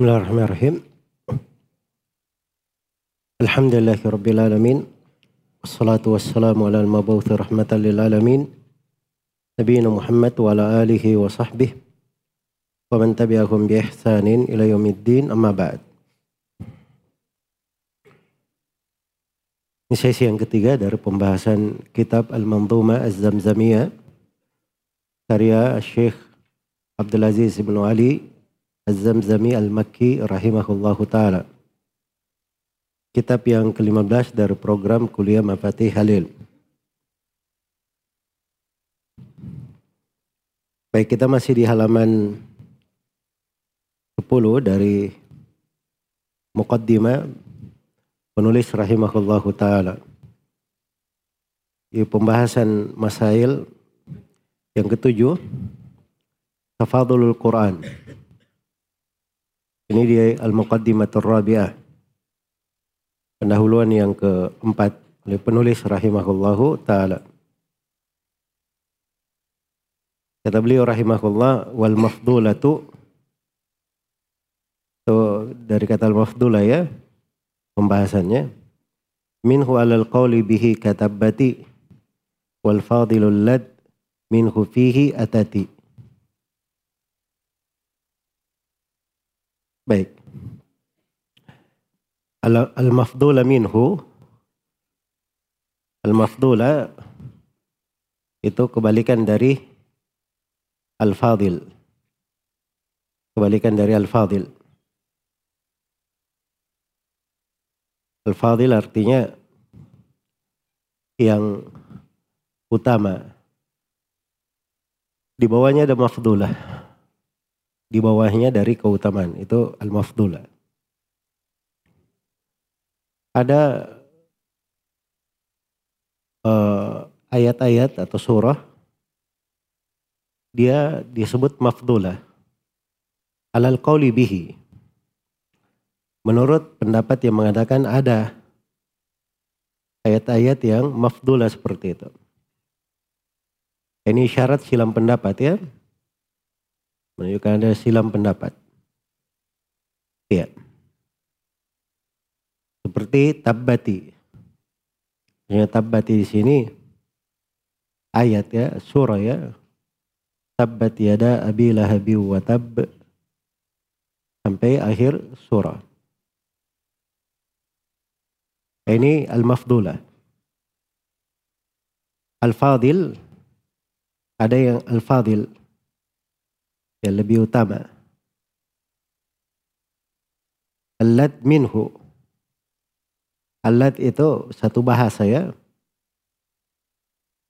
Bismillahirrahmanirrahim. Alhamdulillahi Rabbil Alamin. Wassalatu wassalamu ala al-mabawthi rahmatan lil alamin. Nabiina Muhammad wa ala alihi wa sahbihi. Wa man tabi'ahum bi ihsanin ila yaumiddin amma ba'd. Ini sesi yang ketiga dari pembahasan kitab Al-Manzuma Az-Zamzamiyah karya Syekh Abdul Aziz bin Ali Az-Zamzami Al-Makki rahimahullahu taala. Kitab yang ke-15 dari program Kuliah Mafatih Halil. Baik, kita masih di halaman 10 dari Muqaddimah penulis rahimahullahu taala. Di pembahasan masail yang ketujuh, tafadulul Quran. Ini dia Al-Muqaddimatur Rabi'ah. Pendahuluan yang keempat oleh penulis rahimahullahu taala. Kata beliau rahimahullah wal mafdulatu so, dari kata al mafdulah ya pembahasannya minhu alal qawli bihi katabati wal fadilul lad minhu fihi atati baik al, al mafdula minhu al mafdula itu kebalikan dari al fadil kebalikan dari al fadil Al-Fadil artinya yang utama. Di bawahnya ada mafdulah. Di bawahnya dari keutamaan. Itu al-mafdulah. Ada uh, ayat-ayat atau surah dia disebut mafdulah. Alal qawli bihi Menurut pendapat yang mengatakan ada ayat-ayat yang mafdulah seperti itu. Ini syarat silam pendapat ya. Menunjukkan ada silam pendapat. Iya. Seperti tabbati. Ya, tabbati di sini ayat ya, surah ya. Tabbat yada abi lahabi wa tab sampai akhir surah. Ini al-mafdulah. Al-fadil, ada yang al-fadil yang lebih utama. Allad minhu. Allad itu satu bahasa ya.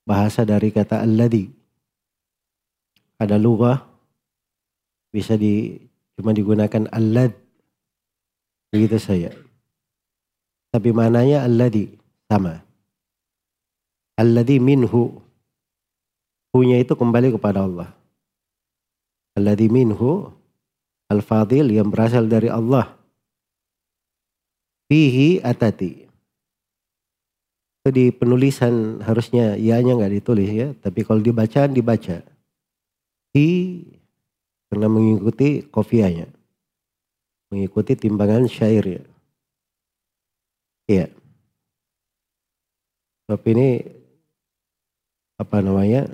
Bahasa dari kata alladhi. Ada lugah bisa di cuma digunakan allad. Begitu saya. Tapi mananya alladhi sama. Alladhi minhu. Hunya itu kembali kepada Allah. Alladhi minhu. Al-fadil yang berasal dari Allah. Fihi atati. Itu di penulisan harusnya ianya nggak ditulis ya. Tapi kalau dibaca, dibaca. Hi karena mengikuti kofianya. Mengikuti timbangan syairnya. Iya. Sebab ini apa namanya?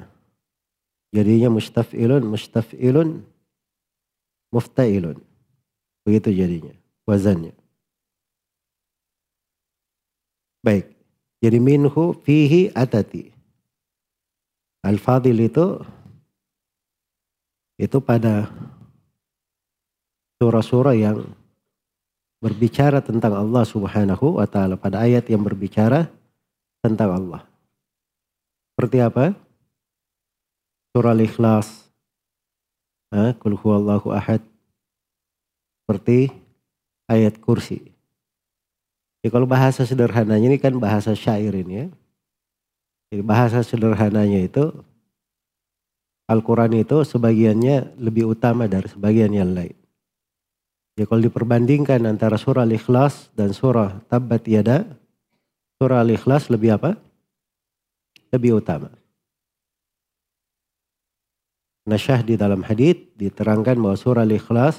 Jadinya mustafilun, mustafilun, muftailun. Begitu jadinya, wazannya. Baik. Jadi minhu fihi atati. Al-Fadil itu itu pada surah-surah yang berbicara tentang Allah Subhanahu wa taala pada ayat yang berbicara tentang Allah. Seperti apa? Surah Al-Ikhlas. Ah, Qul huwallahu ahad. Seperti ayat kursi. Ya, kalau bahasa sederhananya ini kan bahasa syair ini ya. Jadi bahasa sederhananya itu Al-Quran itu sebagiannya lebih utama dari sebagian yang lain. Ya kalau diperbandingkan antara surah Al-Ikhlas dan surah Tabbat Yada, surah Al-Ikhlas lebih apa? Lebih utama. Nasyah di dalam hadith diterangkan bahwa surah Al-Ikhlas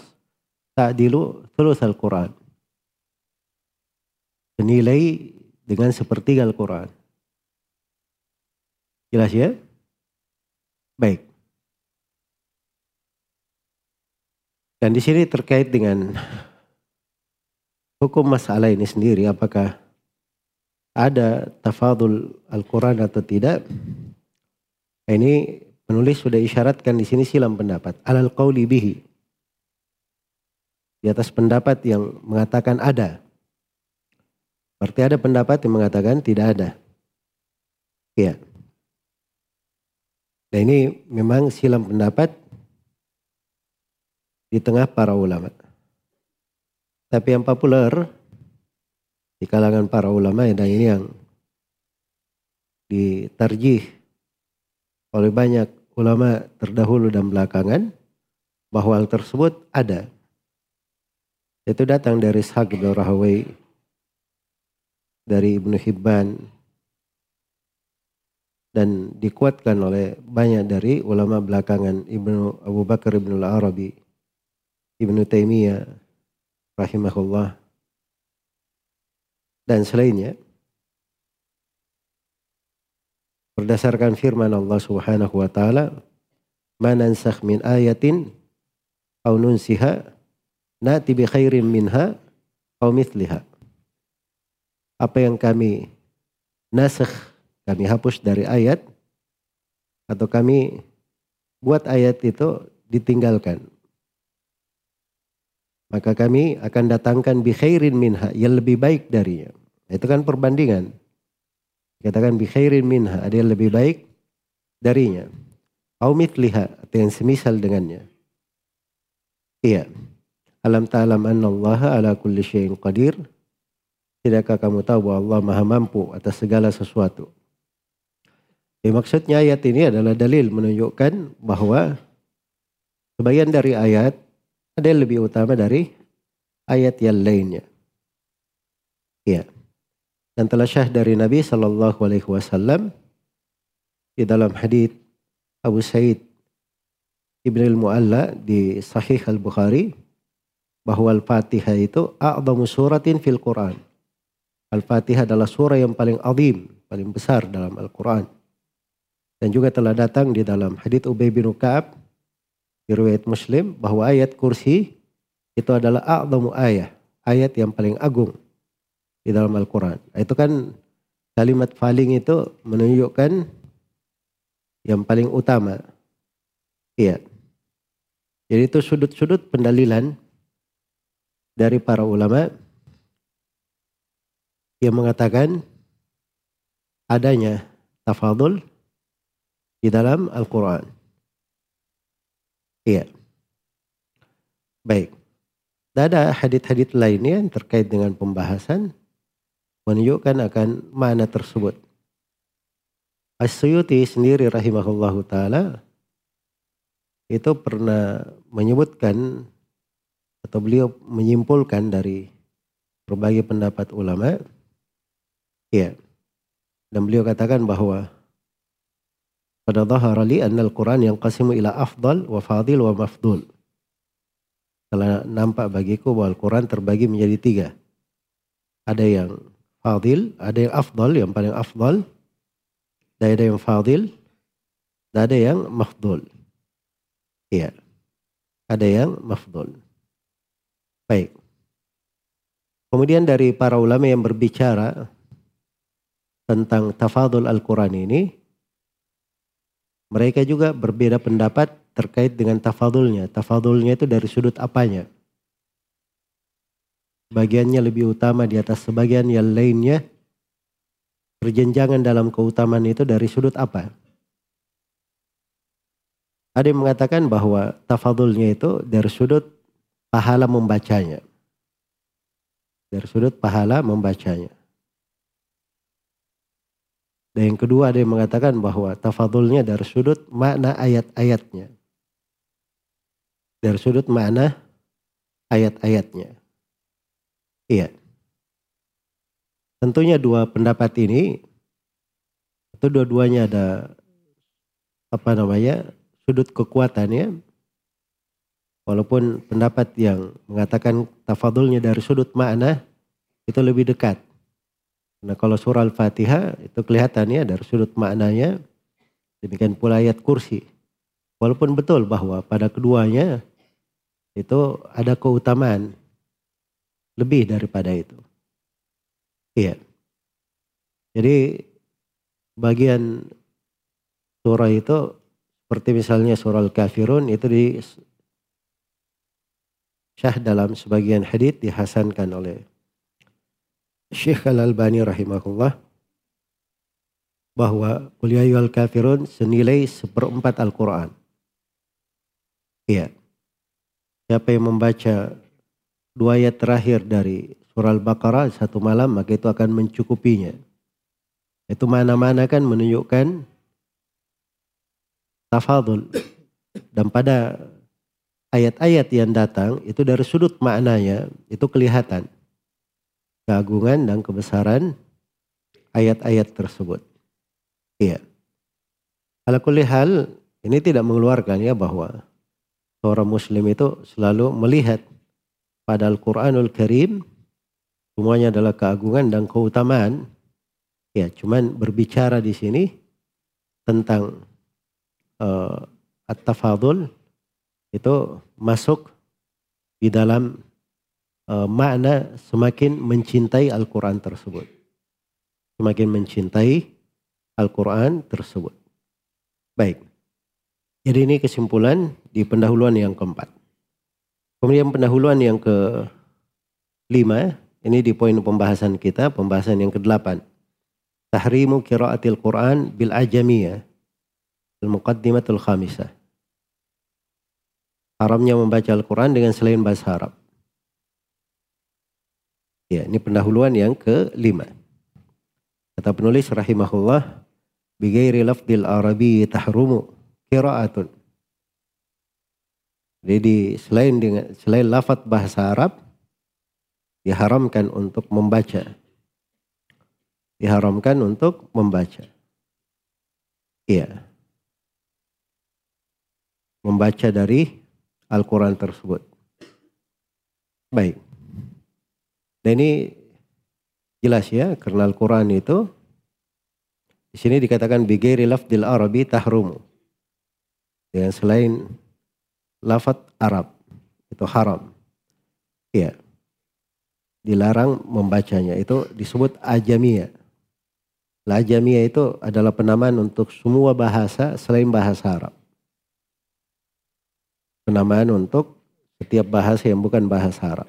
ta'dilu thuluth al-Quran. Senilai dengan sepertiga Al-Quran. Jelas ya? Baik. Dan di sini terkait dengan hukum masalah ini sendiri, apakah ada tafadul Al-Quran atau tidak? Ini penulis sudah isyaratkan di sini silam pendapat. Alal qawli bihi. Di atas pendapat yang mengatakan ada. Berarti ada pendapat yang mengatakan tidak ada. Iya. Nah ini memang silam pendapat di tengah para ulama. Tapi yang populer di kalangan para ulama dan ini yang ditarjih oleh banyak ulama terdahulu dan belakangan bahwa hal tersebut ada. Itu datang dari Ishaq bin Rahawai, dari Ibnu Hibban, dan dikuatkan oleh banyak dari ulama belakangan Ibnu Abu Bakar Ibnu Al-Arabi Ibnu Taimiyah rahimahullah dan selainnya berdasarkan firman Allah Subhanahu wa taala manansakh min ayatin aw nunsiha nati bi khairin minha aw mithliha apa yang kami nasakh kami hapus dari ayat atau kami buat ayat itu ditinggalkan maka kami akan datangkan bi khairin minha yang lebih baik darinya. Itu kan perbandingan. Katakan bi khairin minha ada yang lebih baik darinya. Au mitliha atau yang semisal dengannya. Iya. Alam ta'lam anna Allah ala kulli syai'in qadir. Tidakkah kamu tahu bahwa Allah maha mampu atas segala sesuatu. Ya, maksudnya ayat ini adalah dalil menunjukkan bahwa sebagian dari ayat ada yang lebih utama dari ayat yang lainnya. Ya. Dan telah syah dari Nabi Shallallahu Alaihi Wasallam di dalam hadis Abu Sa'id Ibn al-Mu'alla di Sahih al-Bukhari bahwa Al-Fatihah itu a'zamu suratin fil Quran. Al-Fatihah adalah surah yang paling azim, paling besar dalam Al-Quran. Dan juga telah datang di dalam hadis Ubay bin Ka'ab di riwayat Muslim bahwa ayat kursi itu adalah a'zamu ayat, ayat yang paling agung di dalam Al-Quran. Itu kan kalimat paling itu menunjukkan yang paling utama. Iya. Jadi itu sudut-sudut pendalilan dari para ulama yang mengatakan adanya tafadul di dalam Al-Quran. Iya. Baik. Dan ada hadit-hadit lainnya yang terkait dengan pembahasan menunjukkan akan mana tersebut. As-Suyuti sendiri rahimahullahu taala itu pernah menyebutkan atau beliau menyimpulkan dari berbagai pendapat ulama. Iya. Dan beliau katakan bahwa pada zahara li anna al-Quran yang qasimu ila afdal wa fadil wa mafdul. Telah nampak bagiku bahwa Al-Quran terbagi menjadi tiga. Ada yang fadil, ada yang afdal, yang paling afdal. Dan ada yang fadil, dan ada yang mafdul. Iya. Ada yang mafdul. Baik. Kemudian dari para ulama yang berbicara tentang tafadul Al-Quran ini, mereka juga berbeda pendapat terkait dengan tafadulnya. Tafadulnya itu dari sudut apanya? Bagiannya lebih utama di atas sebagian yang lainnya. Perjenjangan dalam keutamaan itu dari sudut apa? Ada yang mengatakan bahwa tafadulnya itu dari sudut pahala membacanya. Dari sudut pahala membacanya. Dan yang kedua ada yang mengatakan bahwa tafadulnya dari sudut makna ayat-ayatnya. Dari sudut makna ayat-ayatnya. Iya. Tentunya dua pendapat ini itu dua-duanya ada apa namanya sudut kekuatannya Walaupun pendapat yang mengatakan tafadulnya dari sudut makna itu lebih dekat. Nah kalau surah Al-Fatihah itu kelihatannya dari sudut maknanya demikian pula ayat kursi. Walaupun betul bahwa pada keduanya itu ada keutamaan lebih daripada itu. Iya. Jadi bagian surah itu seperti misalnya surah Al-Kafirun itu di syah dalam sebagian hadith dihasankan oleh Syekh Al-Albani rahimahullah bahwa kuliah al-kafirun senilai seperempat Al-Quran. Iya. Siapa yang membaca dua ayat terakhir dari surah Al-Baqarah satu malam maka itu akan mencukupinya. Itu mana-mana kan menunjukkan tafadul. Dan pada ayat-ayat yang datang itu dari sudut maknanya itu kelihatan keagungan dan kebesaran ayat-ayat tersebut. Iya. Ala ini tidak mengeluarkan ya bahwa seorang muslim itu selalu melihat pada Al-Qur'anul Karim semuanya adalah keagungan dan keutamaan. Ya, cuman berbicara di sini tentang uh, at-tafadul itu masuk di dalam uh, makna semakin mencintai Al-Quran tersebut. Semakin mencintai Al-Quran tersebut. Baik. Jadi ini kesimpulan di pendahuluan yang keempat. Kemudian pendahuluan yang ke lima, ini di poin pembahasan kita, pembahasan yang ke delapan. Tahrimu kiraatil Quran bil ajamiyah Al-Muqaddimatul Khamisah. Haramnya membaca Al-Quran dengan selain bahasa Arab. Ya, ini pendahuluan yang kelima. Kata penulis rahimahullah, Bigairi lafdil arabi tahrumu kira'atun. Jadi selain dengan selain lafat bahasa Arab diharamkan untuk membaca. Diharamkan untuk membaca. Iya membaca dari Al-Quran tersebut. Baik. Dan ini jelas ya, karena Al-Quran itu di sini dikatakan bigeri lafdil arabi tahrumu. Dengan selain lafat Arab itu haram. Iya. Dilarang membacanya. Itu disebut ajamiyah. Ajamiyah itu adalah penamaan untuk semua bahasa selain bahasa Arab penamaan untuk setiap bahasa yang bukan bahasa Arab.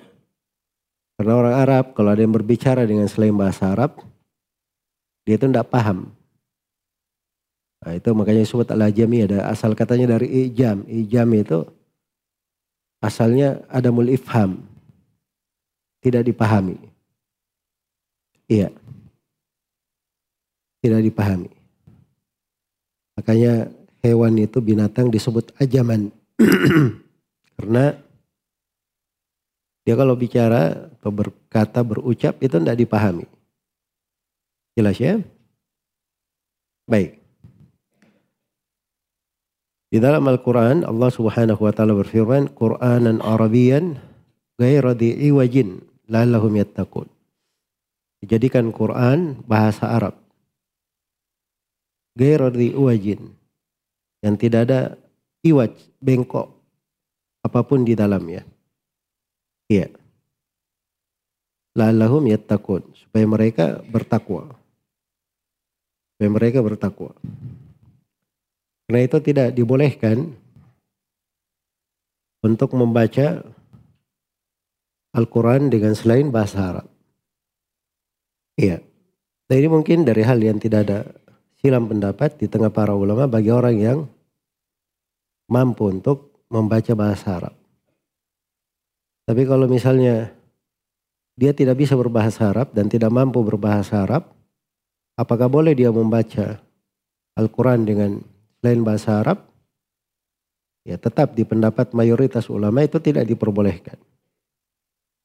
Karena orang Arab kalau ada yang berbicara dengan selain bahasa Arab, dia itu tidak paham. Nah, itu makanya disebut al-ajami ada asal katanya dari ijam. Ijam itu asalnya ada mul ifham. Tidak dipahami. Iya. Tidak dipahami. Makanya hewan itu binatang disebut ajaman. Karena dia kalau bicara atau berkata, berucap itu tidak dipahami. Jelas ya? Baik. Di dalam Al-Quran Allah subhanahu wa ta'ala berfirman Quranan Arabian gaira di'iwajin lallahum yattaqun. Dijadikan Quran bahasa Arab. Gaira di'iwajin. Yang tidak ada iwaj, bengkok, apa pun di dalamnya. Iya. La'allahum yattaqun, supaya mereka bertakwa. Supaya mereka bertakwa. Karena itu tidak dibolehkan untuk membaca Al-Quran dengan selain bahasa Arab. Iya. Nah ini mungkin dari hal yang tidak ada silam pendapat di tengah para ulama bagi orang yang mampu untuk membaca bahasa Arab. Tapi kalau misalnya dia tidak bisa berbahasa Arab dan tidak mampu berbahasa Arab, apakah boleh dia membaca Al-Quran dengan selain bahasa Arab? Ya tetap di pendapat mayoritas ulama itu tidak diperbolehkan.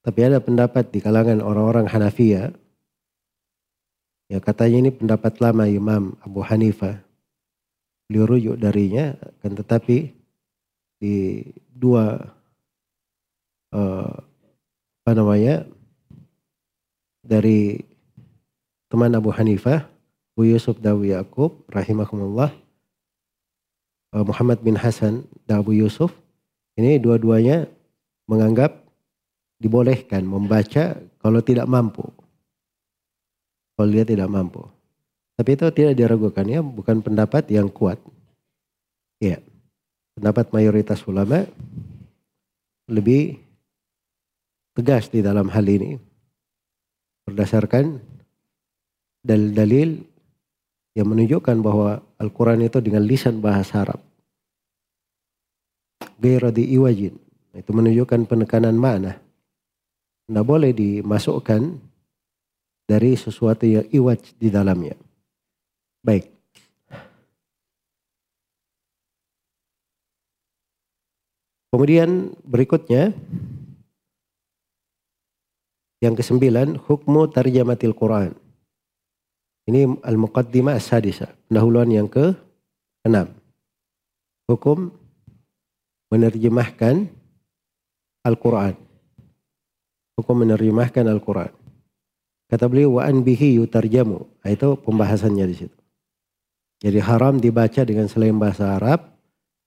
Tapi ada pendapat di kalangan orang-orang Hanafiya, ya katanya ini pendapat lama Imam Abu Hanifah, beliau rujuk darinya kan tetapi di dua uh, apa namanya dari teman Abu Hanifah, Bu Yusuf Dawi Yakub, rahimahumullah, Muhammad bin Hasan dan Abu Yusuf, ini dua-duanya menganggap dibolehkan membaca kalau tidak mampu. Kalau dia tidak mampu. Tapi itu tidak diragukan ya, bukan pendapat yang kuat. Ya, pendapat mayoritas ulama lebih tegas di dalam hal ini berdasarkan dalil-dalil yang menunjukkan bahwa Al-Quran itu dengan lisan bahasa Arab. Gairadi iwajin. Itu menunjukkan penekanan makna. Tidak boleh dimasukkan dari sesuatu yang iwaj di dalamnya. Baik. Kemudian berikutnya yang kesembilan, hukmu tarjamatil Quran. Ini al-muqaddimah as-sadisa, pendahuluan yang ke enam. Hukum menerjemahkan Al-Quran. Hukum menerjemahkan Al-Quran. Kata beliau, wa an bihi yutarjamu. Nah, itu pembahasannya di situ. Jadi haram dibaca dengan selain bahasa Arab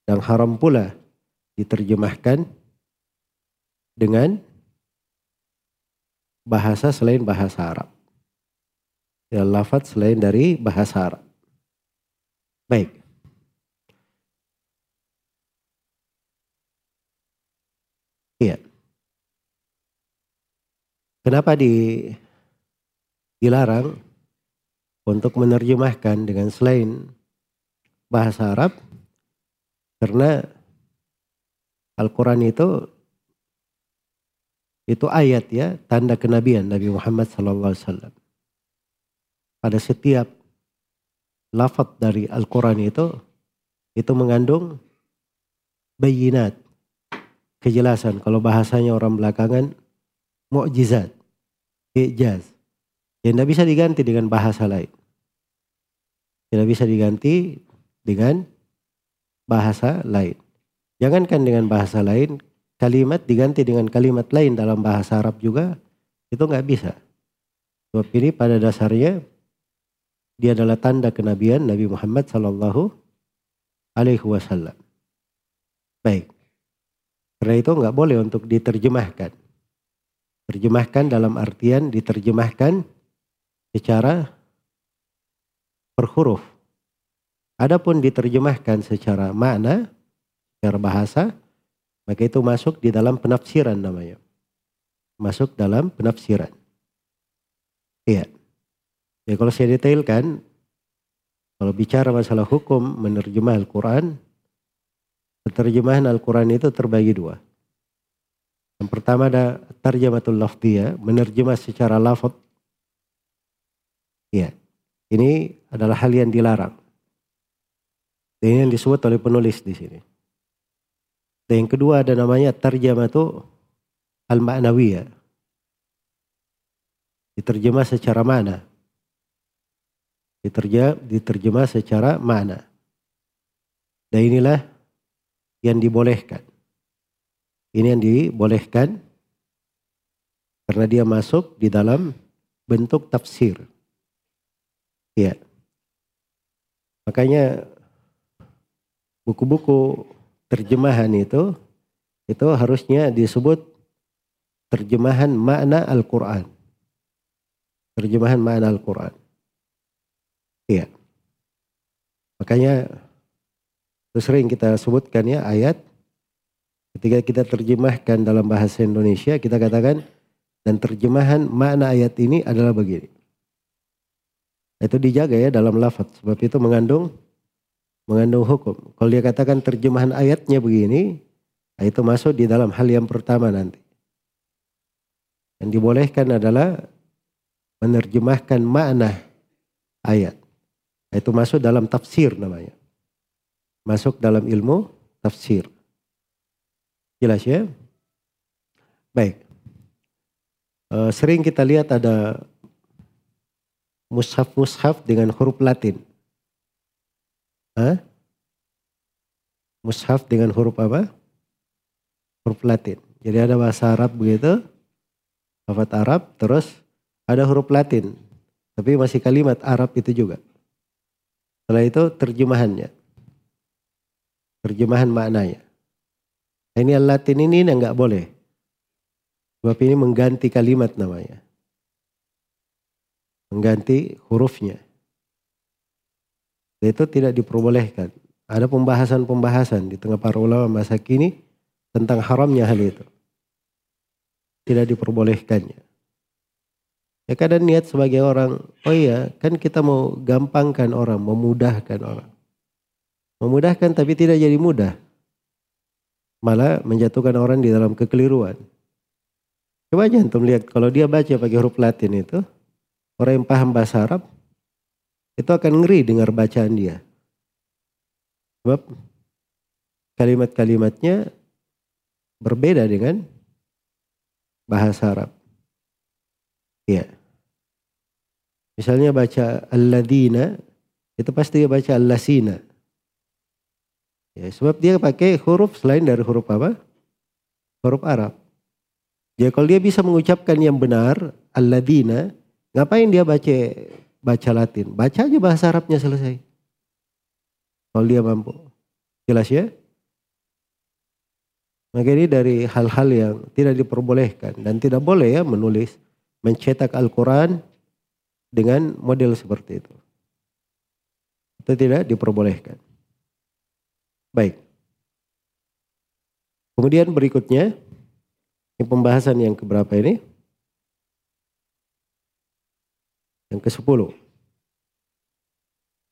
dan haram pula diterjemahkan dengan bahasa selain bahasa Arab. Ya, lafat selain dari bahasa Arab. Baik. Iya. Kenapa di, dilarang untuk menerjemahkan dengan selain bahasa Arab? Karena Al-Quran itu itu ayat ya, tanda kenabian Nabi Muhammad wasallam. Pada setiap lafaz dari Al-Qur'an itu itu mengandung bayinat, kejelasan. Kalau bahasanya orang belakangan mukjizat, ijaz. Yang tidak bisa diganti dengan bahasa lain. Tidak bisa diganti dengan bahasa lain. Jangankan dengan bahasa lain, kalimat diganti dengan kalimat lain dalam bahasa Arab juga itu nggak bisa. Sebab ini pada dasarnya dia adalah tanda kenabian Nabi Muhammad Sallallahu Alaihi Wasallam. Baik. Karena itu nggak boleh untuk diterjemahkan. Terjemahkan dalam artian diterjemahkan secara per huruf. Adapun diterjemahkan secara makna, secara bahasa, maka itu masuk di dalam penafsiran namanya. Masuk dalam penafsiran. Iya. Ya kalau saya detailkan, kalau bicara masalah hukum menerjemah Al-Quran, penerjemahan Al-Quran itu terbagi dua. Yang pertama ada tarjamatul lafdiyah, menerjemah secara lafad. Ya, ini adalah hal yang dilarang. Ini yang disebut oleh penulis di sini. Dan yang kedua ada namanya tarjamatu al-ma'nawiyah. Diterjemah secara mana? Diterjemah, diterjemah secara mana? Dan inilah yang dibolehkan. Ini yang dibolehkan karena dia masuk di dalam bentuk tafsir. Ya. Makanya buku-buku terjemahan itu itu harusnya disebut terjemahan makna Al-Quran. Terjemahan makna Al-Quran. Iya. Makanya sering kita sebutkan ya ayat ketika kita terjemahkan dalam bahasa Indonesia kita katakan dan terjemahan makna ayat ini adalah begini. Itu dijaga ya dalam lafaz sebab itu mengandung mengandung hukum. Kalau dia katakan terjemahan ayatnya begini, nah itu masuk di dalam hal yang pertama nanti. Yang dibolehkan adalah menerjemahkan makna ayat. Itu masuk dalam tafsir namanya. Masuk dalam ilmu tafsir. Jelas ya? Baik. E, sering kita lihat ada mushaf-mushaf dengan huruf latin. Hah? Mushaf dengan huruf apa? Huruf Latin. Jadi ada bahasa Arab begitu, alfabet Arab, terus ada huruf Latin. Tapi masih kalimat Arab itu juga. Setelah itu terjemahannya. Terjemahan maknanya. Nah, ini Latin ini enggak boleh. Sebab ini mengganti kalimat namanya. Mengganti hurufnya. Itu tidak diperbolehkan. Ada pembahasan-pembahasan di tengah para ulama masa kini tentang haramnya hal itu. Tidak diperbolehkannya. Ya kadang niat sebagai orang, oh iya kan kita mau gampangkan orang, memudahkan orang. Memudahkan tapi tidak jadi mudah. Malah menjatuhkan orang di dalam kekeliruan. Coba aja antum lihat kalau dia baca pakai huruf Latin itu, orang yang paham bahasa Arab, itu akan ngeri dengar bacaan dia. Sebab kalimat-kalimatnya berbeda dengan bahasa Arab. Iya. Misalnya baca al-ladina, itu pasti dia baca al-lasina. Ya, sebab dia pakai huruf selain dari huruf apa? Huruf Arab. Jadi kalau dia bisa mengucapkan yang benar, al-ladina, ngapain dia baca baca Latin? Baca aja bahasa Arabnya selesai. Kalau dia mampu. Jelas ya? Maka ini dari hal-hal yang tidak diperbolehkan dan tidak boleh ya menulis, mencetak Al-Quran dengan model seperti itu. Itu tidak diperbolehkan. Baik. Kemudian berikutnya, ini pembahasan yang keberapa ini? Yang ke-10.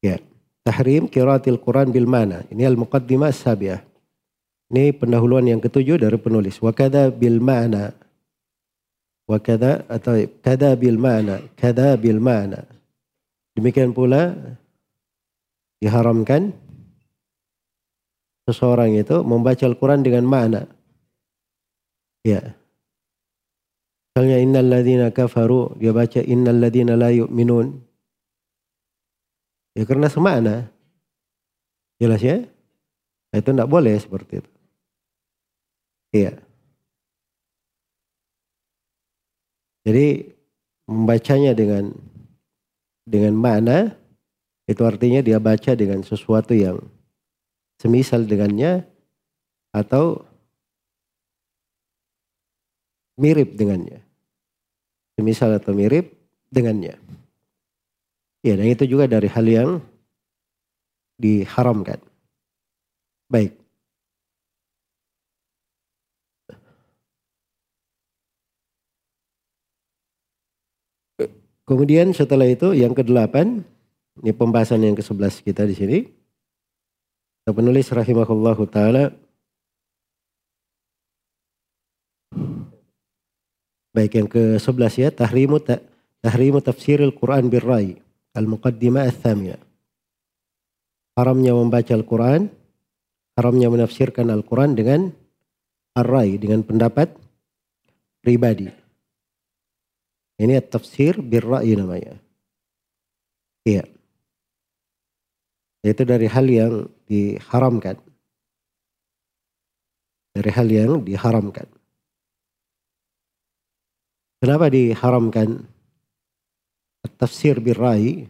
Ya. Tahrim kiraatil Quran bil mana. Ini al-muqaddimah sabiah. Ini pendahuluan yang ketujuh dari penulis. Wa kada bil ma'na. Wa kada atau kada bil ma'na. Kada bil ma'na. Demikian pula diharamkan seseorang itu membaca Al-Quran dengan makna. Ya. Misalnya innal ladhina kafaru, dia baca innal ladhina la yu'minun. Ya karena semakna. Jelas ya? Nah, itu tidak boleh seperti itu. Iya. Jadi membacanya dengan dengan makna itu artinya dia baca dengan sesuatu yang semisal dengannya atau mirip dengannya. Semisal atau mirip dengannya. Ya, dan itu juga dari hal yang diharamkan. Baik. Kemudian setelah itu yang kedelapan, ini pembahasan yang ke-11 kita di sini. Penulis rahimahullahu taala Baik yang ke-11 ya, tahrimu tahrimu tafsiril Quran birrai. Al-Muqaddimah Al-Thamiyah. Haramnya membaca Al-Quran, haramnya menafsirkan Al-Quran dengan ar-rai, dengan pendapat pribadi. Ini tafsir birra'i namanya. Iya. Itu dari hal yang diharamkan. Dari hal yang diharamkan. Kenapa diharamkan? tafsir birrai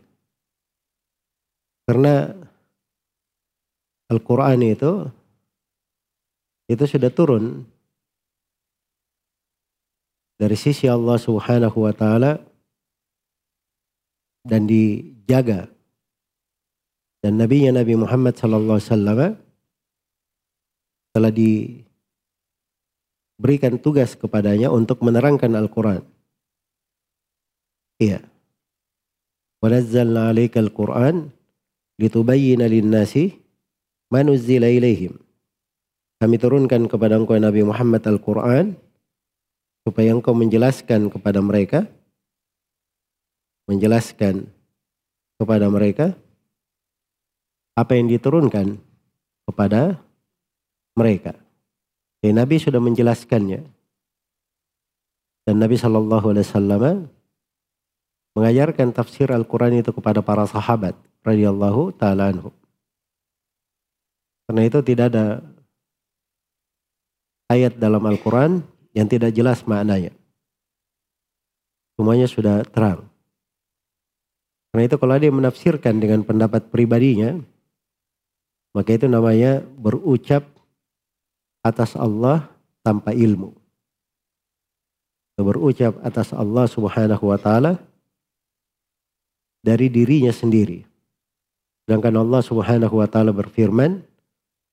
karena Al-Quran itu itu sudah turun dari sisi Allah Subhanahu wa taala dan dijaga dan nabinya Nabi Muhammad sallallahu alaihi wasallam telah diberikan tugas kepadanya untuk menerangkan Al-Qur'an. Iya. Wanazzalna 'alaikal Qur'an litubayyana lin-nasi ma nuzzila ilaihim. Kami turunkan kepada engkau Nabi Muhammad Al-Qur'an supaya engkau menjelaskan kepada mereka menjelaskan kepada mereka apa yang diturunkan kepada mereka. Jadi Nabi sudah menjelaskannya. Dan Nabi Shallallahu Alaihi Wasallam mengajarkan tafsir Al-Quran itu kepada para sahabat radhiyallahu taala. Karena itu tidak ada ayat dalam Al-Quran yang tidak jelas maknanya. Semuanya sudah terang. Karena itu kalau dia menafsirkan dengan pendapat pribadinya, maka itu namanya berucap atas Allah tanpa ilmu. Berucap atas Allah subhanahu wa ta'ala dari dirinya sendiri. Sedangkan Allah subhanahu wa ta'ala berfirman,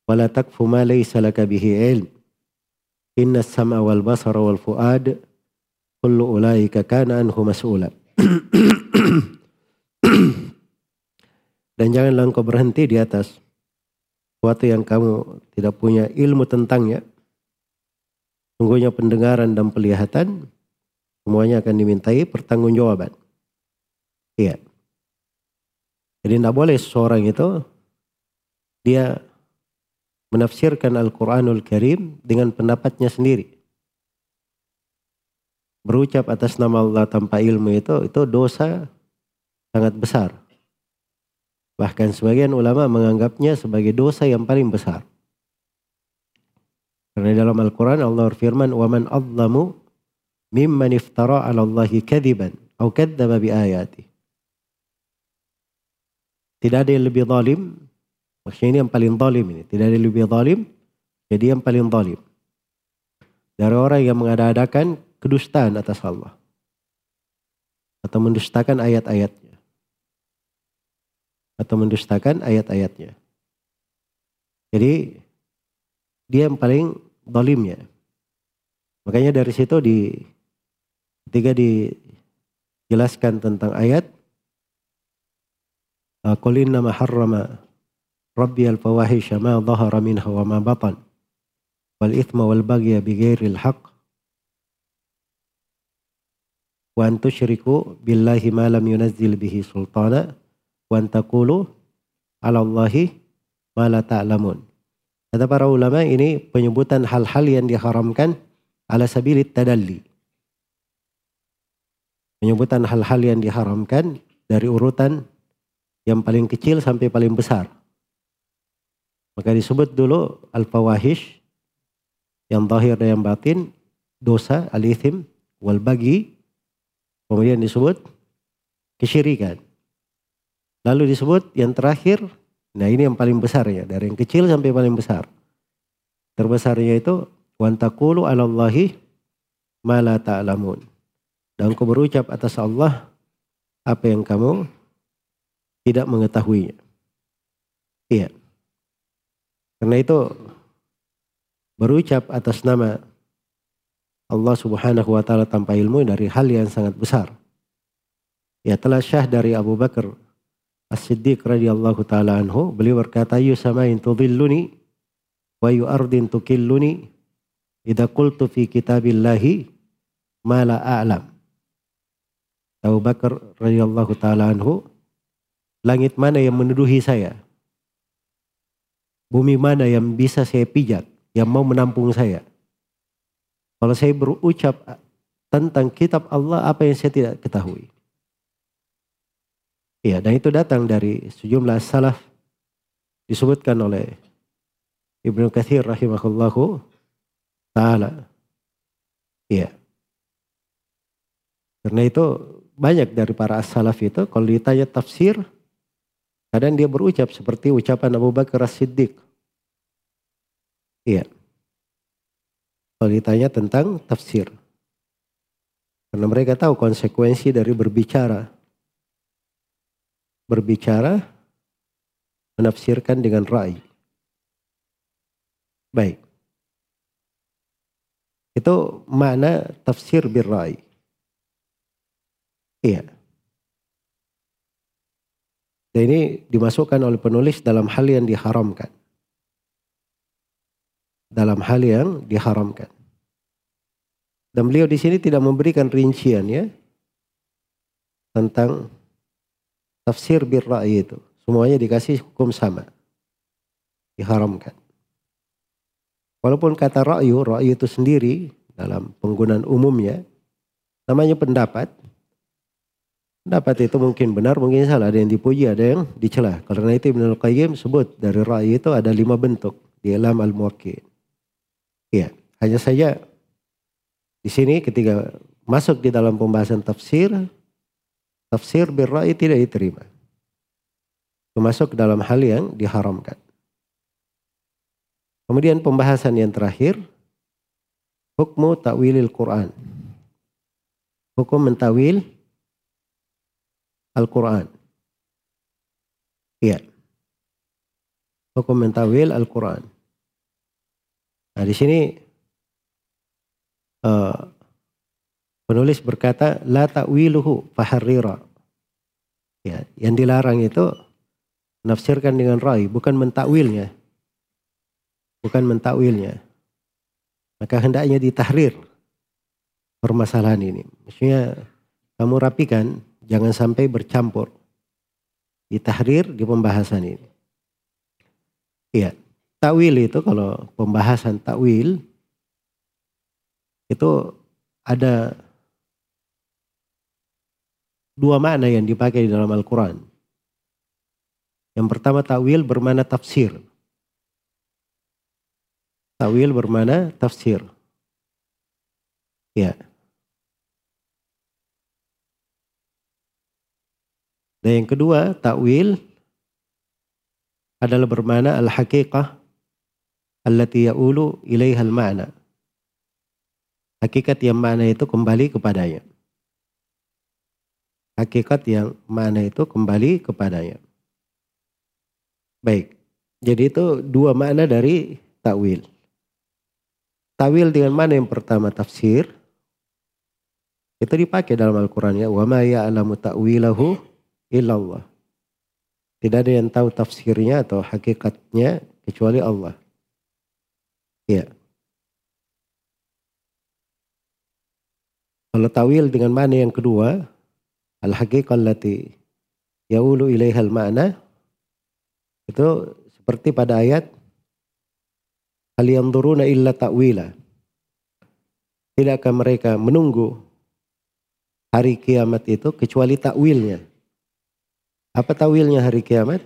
وَلَا تَكْفُ مَا لَيْسَ لَكَ بِهِ عِلْمٍ Inna sam'a wal basara wal fuad kullu ulaika kana anhu mas'ula. Dan janganlah engkau berhenti di atas sesuatu yang kamu tidak punya ilmu tentangnya. Sungguhnya pendengaran dan pelihatan semuanya akan dimintai pertanggungjawaban. Iya. Jadi tidak boleh seorang itu dia menafsirkan Al-Quranul Karim dengan pendapatnya sendiri. Berucap atas nama Allah tanpa ilmu itu, itu dosa sangat besar. Bahkan sebagian ulama menganggapnya sebagai dosa yang paling besar. Karena dalam Al-Quran Allah berfirman, وَمَنْ أَظْلَمُ مِمَّنْ افترى عَلَى اللَّهِ كَذِبًا أَوْ كَذَّبَ بِآيَاتِهِ Tidak ada yang lebih zalim. Maksudnya ini yang paling zalim ini. Tidak ada lebih zalim. Jadi yang paling zalim. Dari orang yang mengadakan kedustaan atas Allah. Atau mendustakan ayat-ayatnya atau mendustakan ayat-ayatnya. Jadi dia yang paling dolimnya. Makanya dari situ di ketika dijelaskan tentang ayat Qul inna ma harrama minha wa ma batan wal ithma wal baghya bighairi al-haqq wa an tusyriku billahi ma lam yunazzil bihi sultana wa taqulu 'ala Allahi ma la ta'lamun. Kata para ulama ini penyebutan hal-hal yang diharamkan ala sabilit tadalli. Penyebutan hal-hal yang diharamkan dari urutan yang paling kecil sampai paling besar. Maka disebut dulu al-fawahish yang zahir dan yang batin, dosa, al-ithim, wal bagi. Kemudian disebut kesyirikan. Lalu disebut yang terakhir, nah ini yang paling besar ya, dari yang kecil sampai paling besar. Terbesarnya itu wantakulu alallahi ma la ta'lamun. Dan kau berucap atas Allah apa yang kamu tidak mengetahuinya. Iya. Karena itu berucap atas nama Allah Subhanahu wa taala tanpa ilmu dari hal yang sangat besar. Ya telah syah dari Abu Bakar As-Siddiq radhiyallahu taala anhu, beliau berkata, "Ayu samain tudhilluni wa yu ardin tukilluni idza qultu fi kitabillahi ma la a'lam." Abu Bakar radhiyallahu taala anhu, langit mana yang menuduhi saya? Bumi mana yang bisa saya pijak, yang mau menampung saya? Kalau saya berucap tentang kitab Allah apa yang saya tidak ketahui. Iya, dan itu datang dari sejumlah salaf disebutkan oleh Ibnu Katsir rahimahullahu taala. Iya. Karena itu banyak dari para salaf itu kalau ditanya tafsir kadang dia berucap seperti ucapan Abu Bakar As-Siddiq. Iya. Kalau ditanya tentang tafsir. Karena mereka tahu konsekuensi dari berbicara berbicara, menafsirkan dengan rai. Baik. Itu makna tafsir birrai. Iya. Dan ini dimasukkan oleh penulis dalam hal yang diharamkan. Dalam hal yang diharamkan. Dan beliau di sini tidak memberikan rincian ya tentang tafsir bir itu. Semuanya dikasih hukum sama. Diharamkan. Walaupun kata ra'yu, ra'yu itu sendiri dalam penggunaan umumnya namanya pendapat. Pendapat itu mungkin benar, mungkin salah. Ada yang dipuji, ada yang dicela. Karena itu Ibn Al-Qayyim sebut dari ra'yu itu ada lima bentuk di alam al muwakkil Iya, Hanya saja di sini ketika masuk di dalam pembahasan tafsir, tafsir birra'i tidak diterima. Masuk dalam hal yang diharamkan. Kemudian pembahasan yang terakhir, hukmu ta'wilil Quran. Hukum mentawil Al-Quran. Iya. Hukum mentawil Al-Quran. Nah di sini uh, penulis berkata la ta'wiluhu faharrira. Ya, yang dilarang itu nafsirkan dengan rai, bukan mentakwilnya. Bukan mentakwilnya. Maka hendaknya ditahrir permasalahan ini. Maksudnya kamu rapikan Jangan sampai bercampur di tahrir di pembahasan ini. Iya, takwil itu kalau pembahasan takwil itu ada dua makna yang dipakai di dalam Al-Quran. Yang pertama takwil bermana tafsir. Takwil bermana tafsir. Ya. Dan yang kedua, takwil adalah bermana al-haqiqah allati ya'ulu ilaihal ma'na. Hakikat yang mana itu kembali kepadanya. Hakikat yang mana itu kembali kepadanya. Baik. Jadi itu dua makna dari takwil. Takwil dengan mana yang pertama tafsir. Itu dipakai dalam Al-Quran ya. Wa ma ya'lamu ta'wilahu illallah. Tidak ada yang tahu tafsirnya atau hakikatnya kecuali Allah. Ya. Kalau tawil dengan mana yang kedua, al-haqiqah allati yaulu ilaihal ma'na, itu seperti pada ayat hal yang turuna illa ta'wila. Tidakkah mereka menunggu hari kiamat itu kecuali takwilnya. Apa tawilnya hari kiamat?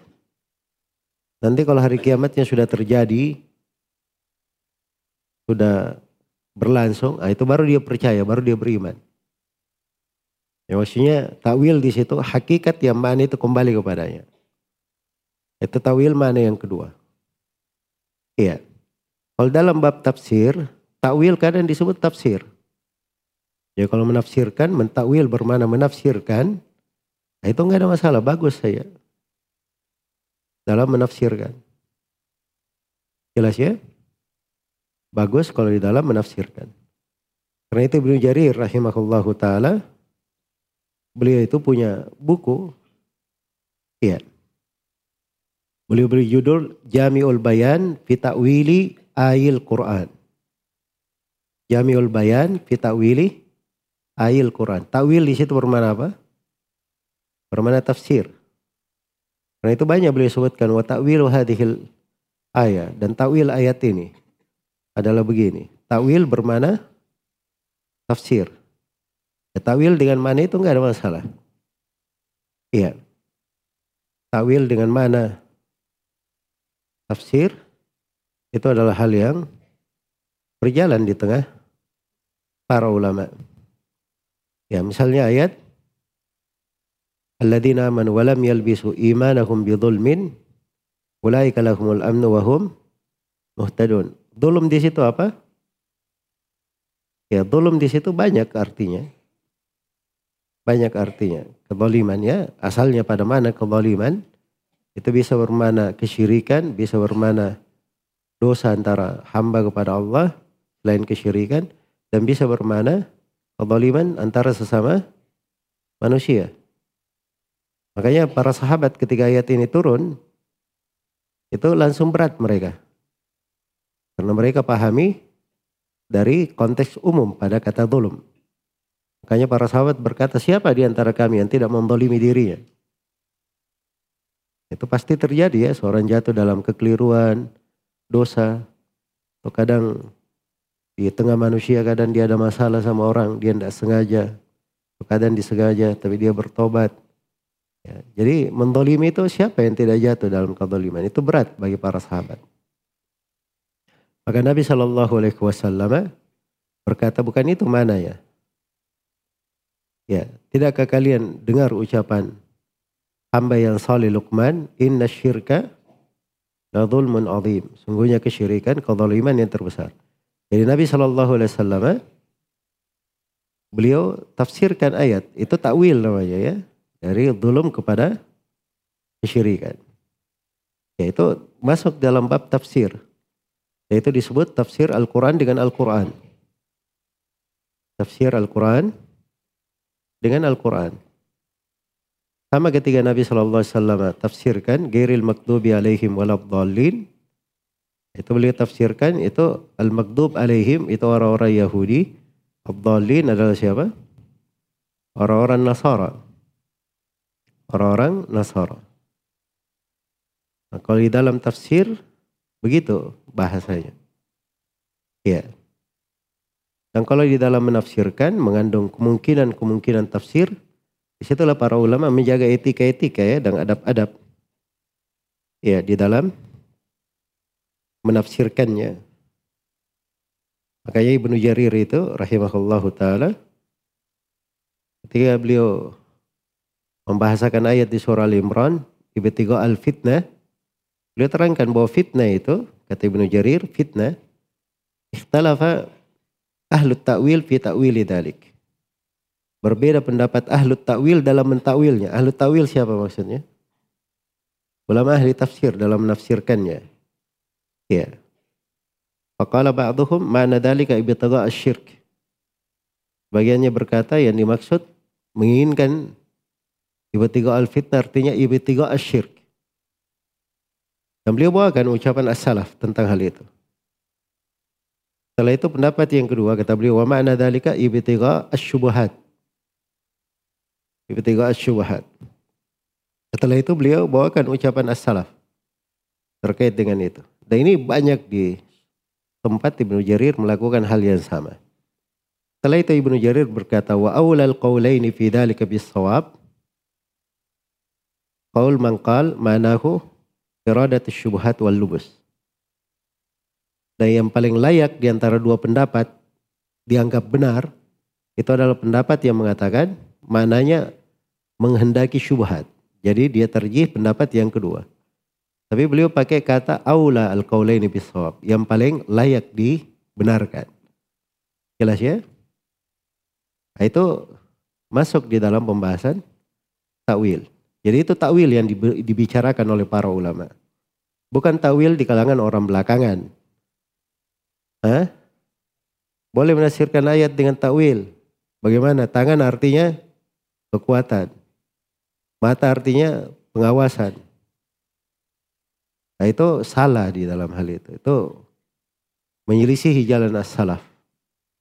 Nanti kalau hari kiamatnya sudah terjadi, sudah berlangsung, nah itu baru dia percaya, baru dia beriman. Ya maksudnya tawil di situ hakikat yang mana itu kembali kepadanya. Itu tawil mana yang kedua. Iya. Kalau dalam bab tafsir, takwil kadang disebut tafsir. Ya kalau menafsirkan, mentakwil bermana menafsirkan, Nah, itu nggak ada masalah, bagus saya. Dalam menafsirkan. Jelas ya? Bagus kalau di dalam menafsirkan. Karena itu Ibnu Jarir rahimahullahu taala beliau itu punya buku iya. Beliau beri judul Jami'ul Bayan fi Ta'wili Ayil Quran. Jami'ul Bayan fi Ta'wili Ayil Quran. Ta'wil di situ bermana apa? Bermana tafsir. Karena itu banyak beliau sebutkan wa ta'wilu hadhil ayat dan ta'wil ayat ini adalah begini. Ta'wil bermana tafsir. Ya, ta'wil dengan mana itu enggak ada masalah. Iya. Ta'wil dengan mana tafsir itu adalah hal yang berjalan di tengah para ulama. Ya, misalnya ayat alladzina amanu wa lam yalbisu imanahum bidzulmin ulaika lahumul amnu wa hum muhtadun. Zulum di situ apa? Ya, zulum di situ banyak artinya. Banyak artinya. Kezaliman ya, asalnya pada mana kezaliman? Itu bisa bermana kesyirikan, bisa bermana dosa antara hamba kepada Allah selain kesyirikan dan bisa bermana kezaliman antara sesama manusia. Makanya para sahabat ketika ayat ini turun, itu langsung berat mereka. Karena mereka pahami dari konteks umum pada kata zulum. Makanya para sahabat berkata, siapa di antara kami yang tidak membolimi dirinya? Itu pasti terjadi ya, seorang jatuh dalam kekeliruan, dosa, atau kadang di tengah manusia kadang dia ada masalah sama orang, dia tidak sengaja, kadang disengaja, tapi dia bertobat. Ya, jadi mendolimi itu siapa yang tidak jatuh dalam kedoliman? Itu berat bagi para sahabat. Maka Nabi Shallallahu Alaihi Wasallam berkata bukan itu mana ya? Ya, tidakkah kalian dengar ucapan hamba yang salih Luqman, inna syirka la zulmun azim. Sungguhnya kesyirikan kezaliman yang terbesar. Jadi Nabi Shallallahu Alaihi Wasallam beliau tafsirkan ayat itu takwil namanya ya dari zulum kepada kesyirikan. Yaitu masuk dalam bab tafsir. Yaitu disebut tafsir Al-Quran dengan Al-Quran. Tafsir Al-Quran dengan Al-Quran. Sama ketika Nabi SAW tafsirkan Gairil makdubi alaihim walabdallin. Itu beliau tafsirkan itu al-makdub alaihim itu orang-orang Yahudi. Abdallin adalah siapa? Orang-orang Nasara. Orang-orang Nasara. Nah, kalau di dalam tafsir begitu bahasanya. Ya. Dan kalau di dalam menafsirkan mengandung kemungkinan-kemungkinan tafsir, di situlah para ulama menjaga etika-etika ya dan adab-adab. Ya, di dalam menafsirkannya. Makanya Ibnu Jarir itu rahimahullahu taala ketika beliau membahasakan ayat di surah Al-Imran, al-fitnah, Beliau terangkan bahwa fitnah itu, kata Ibnu Jarir, fitnah, ikhtalafa ahlu ta'wil fi ta'wili dalik. Berbeda pendapat ahlu ta'wil dalam mentakwilnya. Ahlu ta'wil siapa maksudnya? Ulama ahli tafsir dalam menafsirkannya. Ya. Faqala ba'duhum ma'na dalika ibtigha asyirk. Bagiannya berkata yang dimaksud menginginkan ibtigha al-fitnah artinya ibtigha asyirk. Dan beliau bawakan ucapan as-salaf tentang hal itu. Setelah itu pendapat yang kedua kata beliau wa ma'na dzalika ibtigha asy-syubuhat. Ibtigha asy-syubuhat. Setelah itu beliau bawakan ucapan as-salaf terkait dengan itu. Dan ini banyak di tempat Ibnu Jarir melakukan hal yang sama. Setelah itu Ibnu Jarir berkata wa awlal qawlaini fi dzalika bis-shawab qaul man qal manahu iradat syubhat wal lubus. Dan yang paling layak di antara dua pendapat dianggap benar itu adalah pendapat yang mengatakan mananya menghendaki syubhat. Jadi dia terjih pendapat yang kedua. Tapi beliau pakai kata aula al qaulaini bisawab yang paling layak dibenarkan. Jelas ya? Nah, itu masuk di dalam pembahasan takwil. Jadi itu takwil yang dibicarakan oleh para ulama. Bukan takwil di kalangan orang belakangan. Hah? Boleh menafsirkan ayat dengan takwil. Bagaimana? Tangan artinya kekuatan. Mata artinya pengawasan. Nah itu salah di dalam hal itu. Itu menyelisihi jalan as-salaf.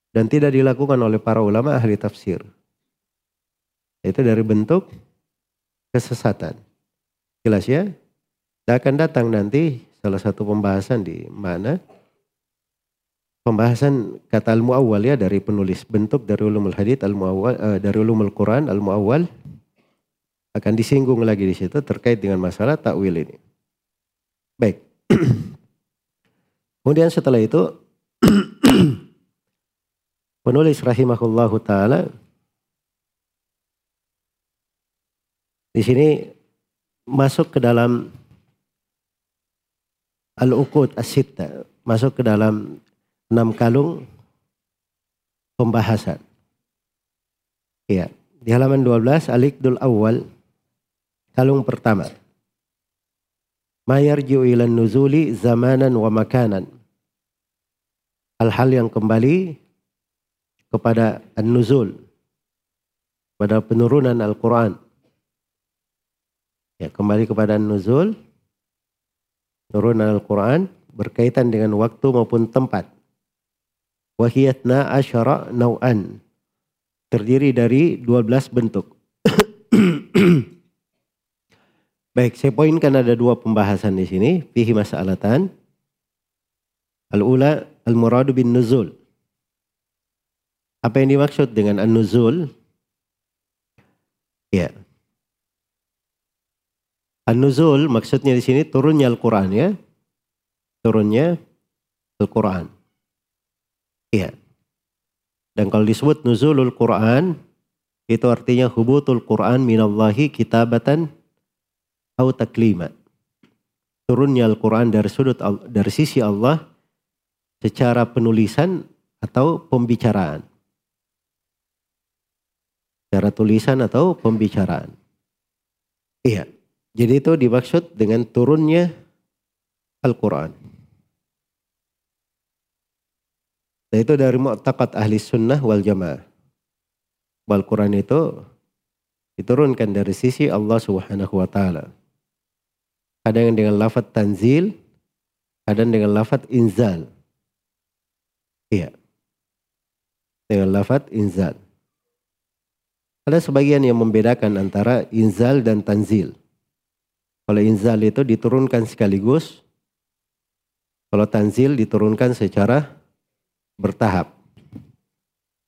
Dan tidak dilakukan oleh para ulama ahli tafsir. Itu dari bentuk kesesatan. Jelas ya? Dan akan datang nanti salah satu pembahasan di mana pembahasan kata al-muawwal ya dari penulis bentuk dari ulumul hadith al-muawwal uh, dari ulumul Quran al-muawwal akan disinggung lagi di situ terkait dengan masalah takwil ini. Baik. Kemudian setelah itu penulis rahimahullahu taala Di sini masuk ke dalam al-uqud as masuk ke dalam enam kalung pembahasan. Iya, di halaman 12 al-iqdul awal kalung pertama. Ma yarji'u ilan nuzuli zamanan wa makanan. Hal-hal yang kembali kepada an-nuzul pada penurunan Al-Quran Ya, kembali kepada nuzul turunan Al-Quran berkaitan dengan waktu maupun tempat. Wahiyatna asyara nau'an. Terdiri dari 12 bentuk. Baik, saya poinkan ada dua pembahasan di sini. Fihi masalatan. Al-ula, al-muradu bin nuzul. Apa yang dimaksud dengan an-nuzul? Ya, An-nuzul maksudnya di sini turunnya Al-Quran ya. Turunnya Al-Quran. Iya. Dan kalau disebut nuzulul Quran, itu artinya hubutul Quran minallahi kitabatan au taklima. Turunnya Al-Quran dari sudut dari sisi Allah secara penulisan atau pembicaraan. Secara tulisan atau pembicaraan. Iya. Jadi itu dimaksud dengan turunnya Al-Quran. Dan itu dari mu'taqad ahli sunnah wal jamaah. Al-Quran itu diturunkan dari sisi Allah subhanahu wa ta'ala. Kadang dengan lafad tanzil, kadang dengan lafad inzal. Iya. Dengan lafad inzal. Ada sebagian yang membedakan antara inzal dan tanzil. Kalau inzal itu diturunkan sekaligus, kalau tanzil diturunkan secara bertahap.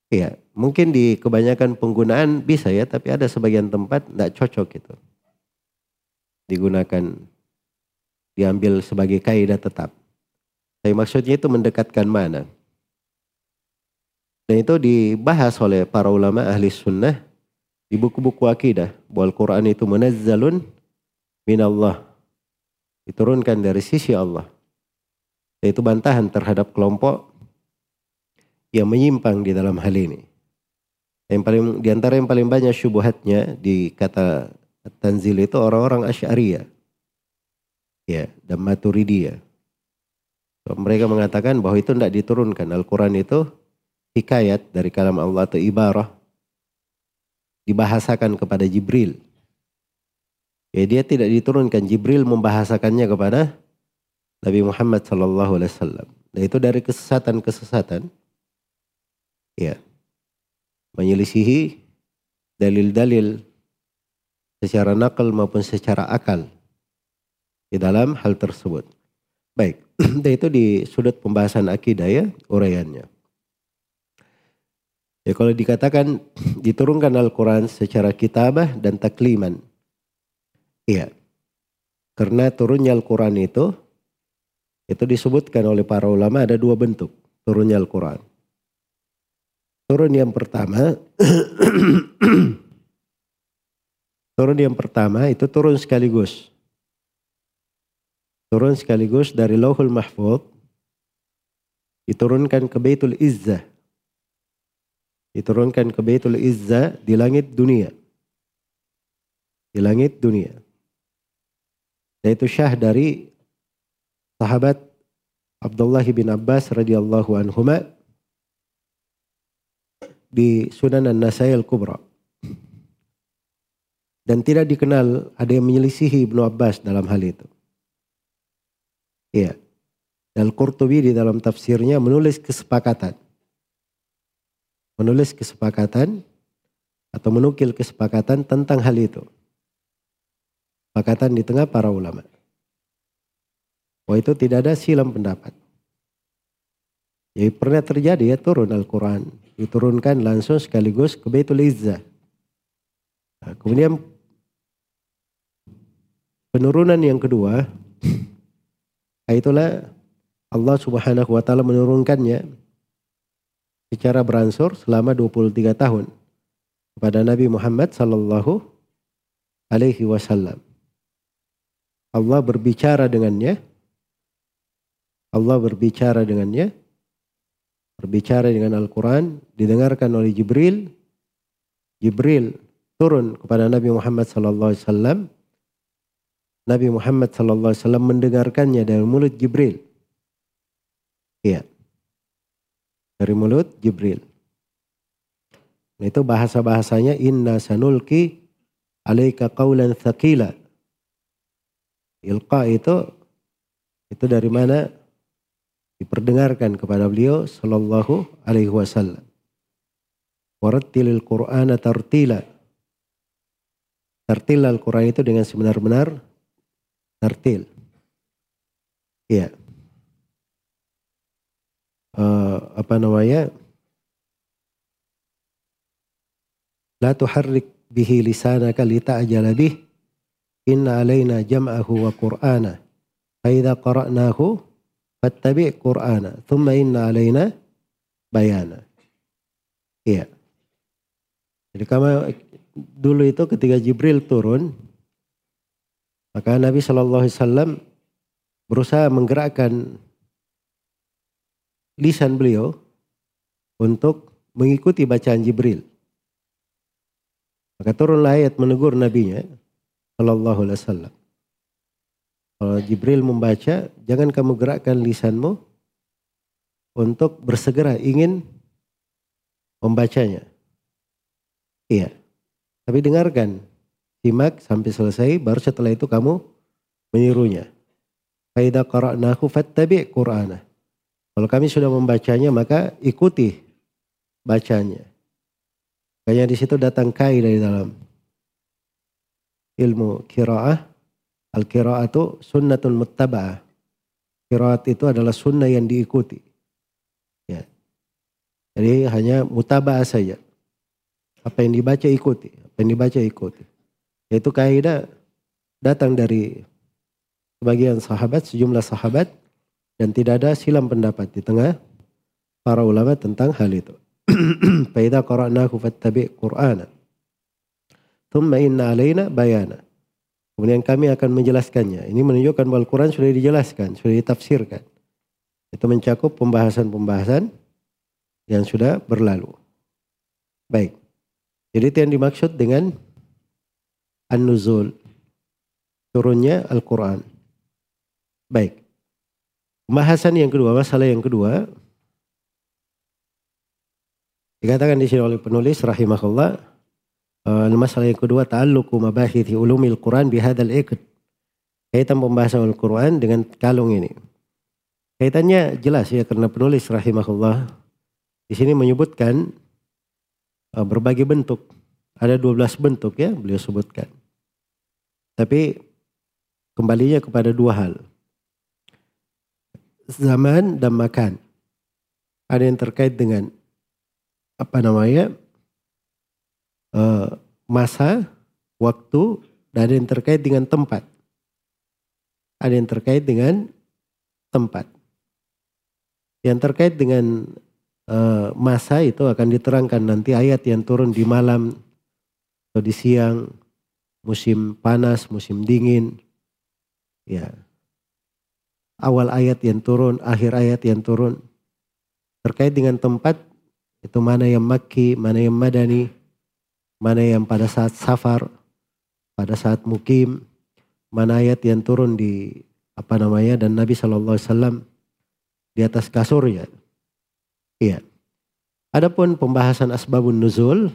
Iya, mungkin di kebanyakan penggunaan bisa ya, tapi ada sebagian tempat tidak cocok itu. Digunakan, diambil sebagai kaidah tetap. Tapi maksudnya itu mendekatkan mana. Dan itu dibahas oleh para ulama ahli sunnah di buku-buku akidah bahwa Al-Quran itu munazzalun min Allah. Diturunkan dari sisi Allah. Yaitu bantahan terhadap kelompok yang menyimpang di dalam hal ini. Yang paling di antara yang paling banyak syubhatnya di kata tanzil itu orang-orang Asy'ariyah. Ya, dan Maturidiyah. Mereka mengatakan bahwa itu tidak diturunkan. Al-Quran itu hikayat dari kalam Allah atau ibarah dibahasakan kepada Jibril. Ya, dia tidak diturunkan Jibril membahasakannya kepada Nabi Muhammad Sallallahu Alaihi Wasallam. Dan itu dari kesesatan-kesesatan. Ya, menyelisihi dalil-dalil secara nakal maupun secara akal di dalam hal tersebut. Baik, dan itu di sudut pembahasan akidah ya, uraiannya. Ya kalau dikatakan diturunkan Al-Quran secara kitabah dan takliman. Iya. Karena turunnya Al-Quran itu, itu disebutkan oleh para ulama ada dua bentuk turunnya Al-Quran. Turun yang pertama, turun yang pertama itu turun sekaligus. Turun sekaligus dari Lauhul Mahfud, diturunkan ke Baitul Izzah diturunkan ke Baitul Izza di langit dunia. Di langit dunia. Yaitu syah dari sahabat Abdullah bin Abbas radhiyallahu anhuma di Sunan An-Nasai Al-Kubra. Dan tidak dikenal ada yang menyelisihi Ibnu Abbas dalam hal itu. Iya. Dan Qurtubi di dalam tafsirnya menulis kesepakatan menulis kesepakatan atau menukil kesepakatan tentang hal itu. Kesepakatan di tengah para ulama. Bahwa itu tidak ada silam pendapat. Jadi pernah terjadi ya turun Al-Quran. Diturunkan langsung sekaligus ke Baitul Izzah. Nah, kemudian penurunan yang kedua. Itulah Allah subhanahu wa ta'ala menurunkannya secara beransur selama 23 tahun kepada Nabi Muhammad sallallahu alaihi wasallam. Allah berbicara dengannya. Allah berbicara dengannya. Berbicara dengan Al-Quran. Didengarkan oleh Jibril. Jibril turun kepada Nabi Muhammad wasallam. Nabi Muhammad wasallam mendengarkannya dari mulut Jibril. Iya dari mulut Jibril. Itu bahasa-bahasanya inna sanulki alaika qawlan thaqila. Ilqa itu itu dari mana diperdengarkan kepada beliau sallallahu alaihi wasallam. Warattilil Qur'ana tartila. Tartil Al-Quran itu dengan sebenar-benar tartil. Iya uh, apa namanya la tuharrik bihi lisanaka lita'jala bih inna alaina jam'ahu wa qur'ana fa idza qara'nahu fattabi' Qur'ana, thumma inna alaina bayana. Iya. Jadi kama dulu itu ketika Jibril turun, maka Nabi Shallallahu Alaihi Wasallam berusaha menggerakkan lisan beliau untuk mengikuti bacaan Jibril. Maka turunlah ayat menegur nabinya Shallallahu Alaihi Wasallam. Kalau Jibril membaca, jangan kamu gerakkan lisanmu untuk bersegera ingin membacanya. Iya. Tapi dengarkan, simak sampai selesai, baru setelah itu kamu menirunya. Faidah qara'nahu fattabi' Qur'ana. Kalau kami sudah membacanya, maka ikuti bacanya. Kayaknya di situ datang kai dari dalam ilmu kiraah Al-qiraat itu sunnatul muttaba'ah. Qiraat itu adalah sunnah yang diikuti. Ya. Jadi hanya mutaba'ah saja. Apa yang dibaca ikuti, apa yang dibaca ikuti. Yaitu kaidah datang dari sebagian sahabat, sejumlah sahabat dan tidak ada silam pendapat di tengah para ulama tentang hal itu. Faida qara'nahu fattabi' Qur'ana. Thumma inna alaina bayana. Kemudian kami akan menjelaskannya. Ini menunjukkan bahwa Al-Quran sudah dijelaskan, sudah ditafsirkan. Itu mencakup pembahasan-pembahasan yang sudah berlalu. Baik. Jadi itu yang dimaksud dengan An-Nuzul. Turunnya Al-Quran. Baik. Pembahasan yang kedua, masalah yang kedua. Dikatakan di sini oleh penulis rahimahullah masalah yang kedua ta'alluqu mabahithi ulumil Quran bihadal iqd. Kaitan pembahasan Al-Quran dengan kalung ini. Kaitannya jelas ya karena penulis rahimahullah di sini menyebutkan uh, berbagai bentuk. Ada 12 bentuk ya beliau sebutkan. Tapi kembalinya kepada dua hal. Zaman dan makan. Ada yang terkait dengan apa namanya uh, masa, waktu, dan ada yang terkait dengan tempat. Ada yang terkait dengan tempat. Yang terkait dengan uh, masa itu akan diterangkan nanti ayat yang turun di malam atau di siang, musim panas, musim dingin. Ya. Awal ayat yang turun, akhir ayat yang turun. Terkait dengan tempat, itu mana yang maki, mana yang madani, mana yang pada saat safar, pada saat mukim, mana ayat yang turun di apa namanya dan Nabi Shallallahu Alaihi Wasallam di atas kasurnya. Iya. Adapun pembahasan asbabun nuzul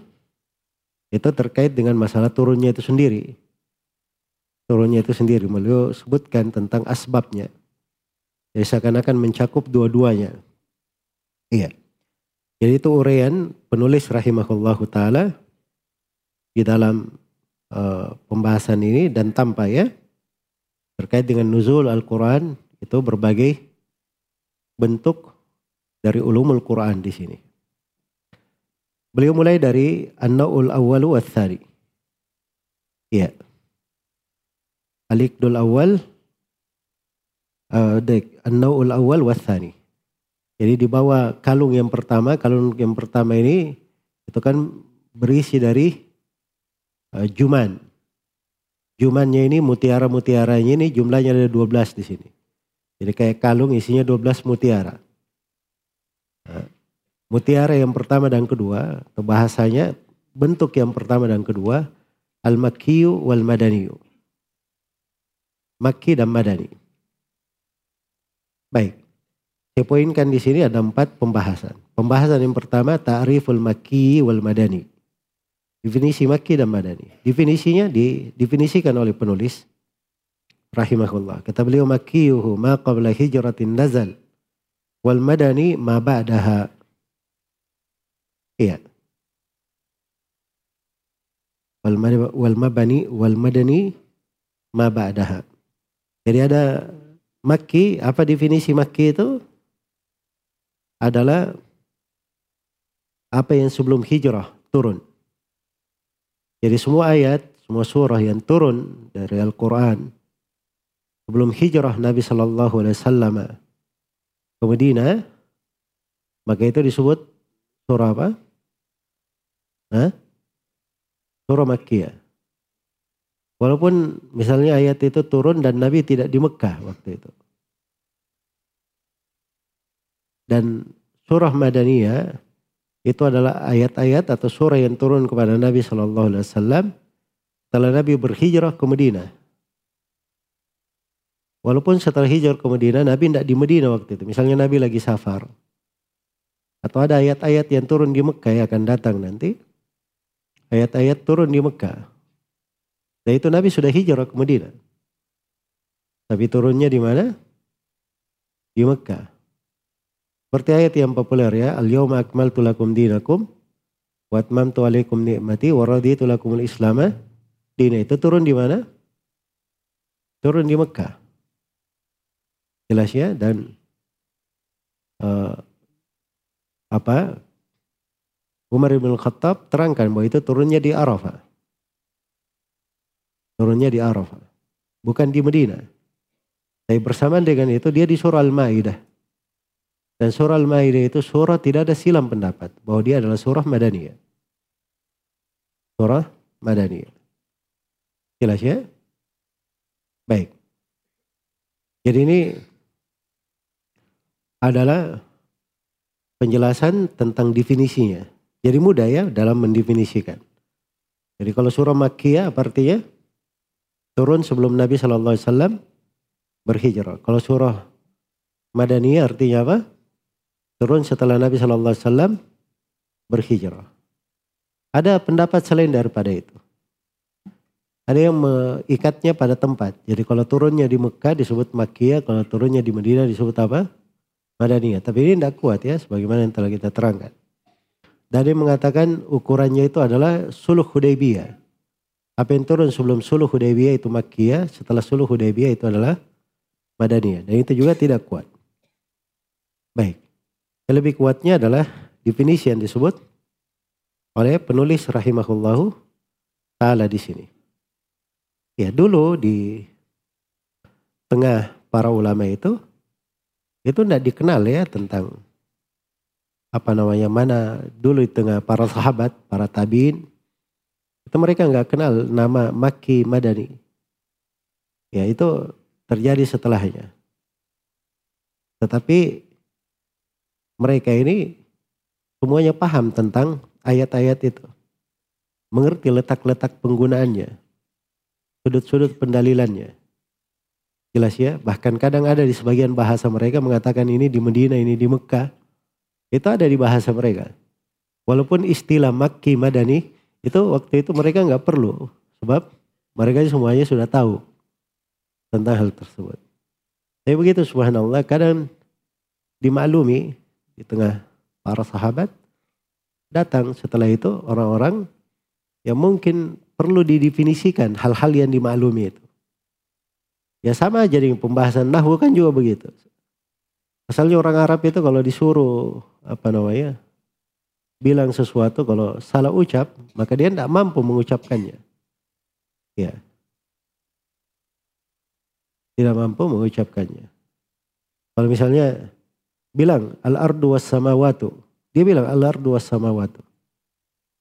itu terkait dengan masalah turunnya itu sendiri. Turunnya itu sendiri. Beliau sebutkan tentang asbabnya. Jadi seakan-akan mencakup dua-duanya. Iya. Jadi itu uraian penulis rahimahullahu taala di dalam uh, pembahasan ini dan tanpa ya terkait dengan nuzul Al-Quran itu berbagai bentuk dari ulumul Quran di sini. Beliau mulai dari An-Na'ul Awwalu Wathari. Ya. Al-Iqdul Awal uh, An-Na'ul Awal Wathani. Jadi di bawah kalung yang pertama, kalung yang pertama ini itu kan berisi dari uh, Juman. Jumannya ini mutiara-mutiaranya ini jumlahnya ada 12 di sini. Jadi kayak kalung isinya 12 mutiara. Nah, mutiara yang pertama dan kedua, atau bahasanya bentuk yang pertama dan kedua, al-makkiyu wal madaniyu. Makki dan madani. Baik. Saya poinkan di sini ada empat pembahasan. Pembahasan yang pertama ta'riful makki wal madani. Definisi Makki dan Madani. Definisinya didefinisikan oleh penulis rahimahullah. Kata beliau Makkiyuhu ma qabla hijratin nazal wal madani ma ba'daha. Iya. Wal, wal mabani wal madani ma ba'daha. Jadi ada Makki, apa definisi Makki itu? Adalah apa yang sebelum hijrah turun. Jadi semua ayat, semua surah yang turun dari Al-Quran sebelum hijrah Nabi Shallallahu Alaihi Wasallam ke Medina, maka itu disebut surah apa? Hah? Surah Makkiyah. Walaupun misalnya ayat itu turun dan Nabi tidak di Mekah waktu itu. Dan surah Madaniyah itu adalah ayat-ayat atau surah yang turun kepada Nabi Shallallahu Alaihi Wasallam setelah Nabi berhijrah ke Medina. Walaupun setelah hijrah ke Medina, Nabi tidak di Medina waktu itu. Misalnya Nabi lagi safar. Atau ada ayat-ayat yang turun di Mekah yang akan datang nanti. Ayat-ayat turun di Mekah. Dan itu Nabi sudah hijrah ke Medina. Tapi turunnya di mana? Di Mekah. Seperti ayat yang populer ya, Al-yawma akmaltu lakum dinakum wa atmamtu alaikum ni'mati wa raditu lakumul islama dina. Itu turun di mana? Turun di Mekah. Jelas ya dan uh, apa? Umar bin Khattab terangkan bahwa itu turunnya di Arafah. Turunnya di Arafah. Bukan di Medina. Tapi bersamaan dengan itu dia di surah Al-Ma'idah. Dan surah Al-Ma'idah itu surah tidak ada silam pendapat bahwa dia adalah surah Madaniyah. Surah Madaniyah. Jelas ya? Baik. Jadi ini adalah penjelasan tentang definisinya. Jadi mudah ya dalam mendefinisikan. Jadi kalau surah Makkiyah artinya? Turun sebelum Nabi Shallallahu Alaihi berhijrah. Kalau surah Madaniyah artinya apa? Turun setelah Nabi Shallallahu Alaihi Wasallam berhijrah. Ada pendapat selain daripada itu. Ada yang mengikatnya pada tempat. Jadi kalau turunnya di Mekah disebut Makkiyah, kalau turunnya di Madinah disebut apa? Madaniyah. Tapi ini tidak kuat ya, sebagaimana yang telah kita terangkan. Dan dia mengatakan ukurannya itu adalah suluh Hudaybiyah. Apa yang turun sebelum suluh Hudaybiyah itu Makkiyah, setelah suluh Hudaybiyah itu adalah Madaniyah. Dan itu juga tidak kuat. Baik. Yang lebih kuatnya adalah definisi yang disebut oleh penulis rahimahullahu taala di sini. Ya dulu di tengah para ulama itu itu tidak dikenal ya tentang apa namanya mana dulu di tengah para sahabat, para tabiin itu mereka nggak kenal nama Maki Madani. Ya itu terjadi setelahnya. Tetapi mereka ini semuanya paham tentang ayat-ayat itu. Mengerti letak-letak penggunaannya. Sudut-sudut pendalilannya. Jelas ya, bahkan kadang ada di sebagian bahasa mereka mengatakan ini di Medina, ini di Mekah. Itu ada di bahasa mereka. Walaupun istilah Makki Madani itu waktu itu mereka nggak perlu. Sebab mereka semuanya sudah tahu tentang hal tersebut. Tapi begitu subhanallah kadang dimaklumi di tengah para sahabat. Datang setelah itu orang-orang yang mungkin perlu didefinisikan hal-hal yang dimaklumi itu. Ya sama aja dengan pembahasan nahwu kan juga begitu. Asalnya orang Arab itu kalau disuruh apa namanya bilang sesuatu kalau salah ucap maka dia tidak mampu mengucapkannya. Ya. Tidak mampu mengucapkannya. Kalau misalnya bilang al-ardu was samawatu. Dia bilang al-ardu was samawatu.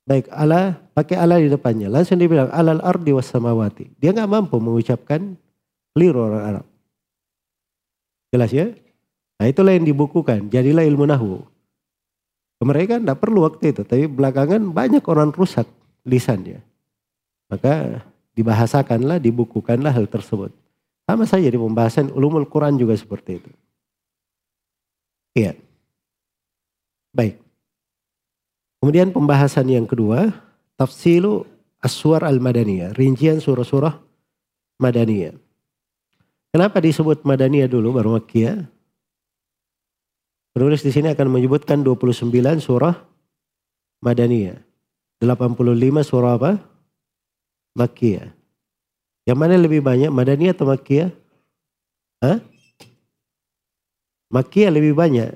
Baik, ala pakai ala di depannya. Langsung dia bilang alal ardi was samawati. Dia nggak mampu mengucapkan keliru orang Arab. Jelas ya? Nah itulah yang dibukukan. Jadilah ilmu nahu. Mereka tidak perlu waktu itu. Tapi belakangan banyak orang rusak lisannya. Maka dibahasakanlah, dibukukanlah hal tersebut. Sama saja di pembahasan ulumul Quran juga seperti itu. Iya. Baik. Kemudian pembahasan yang kedua, tafsilu aswar al-madaniyah, rincian surah-surah madaniyah. Kenapa disebut madaniyah dulu baru makkiyah? Penulis di sini akan menyebutkan 29 surah madaniyah. 85 surah apa? Makkiyah. Yang mana lebih banyak, madaniyah atau makkiyah? Hah? Makia lebih banyak.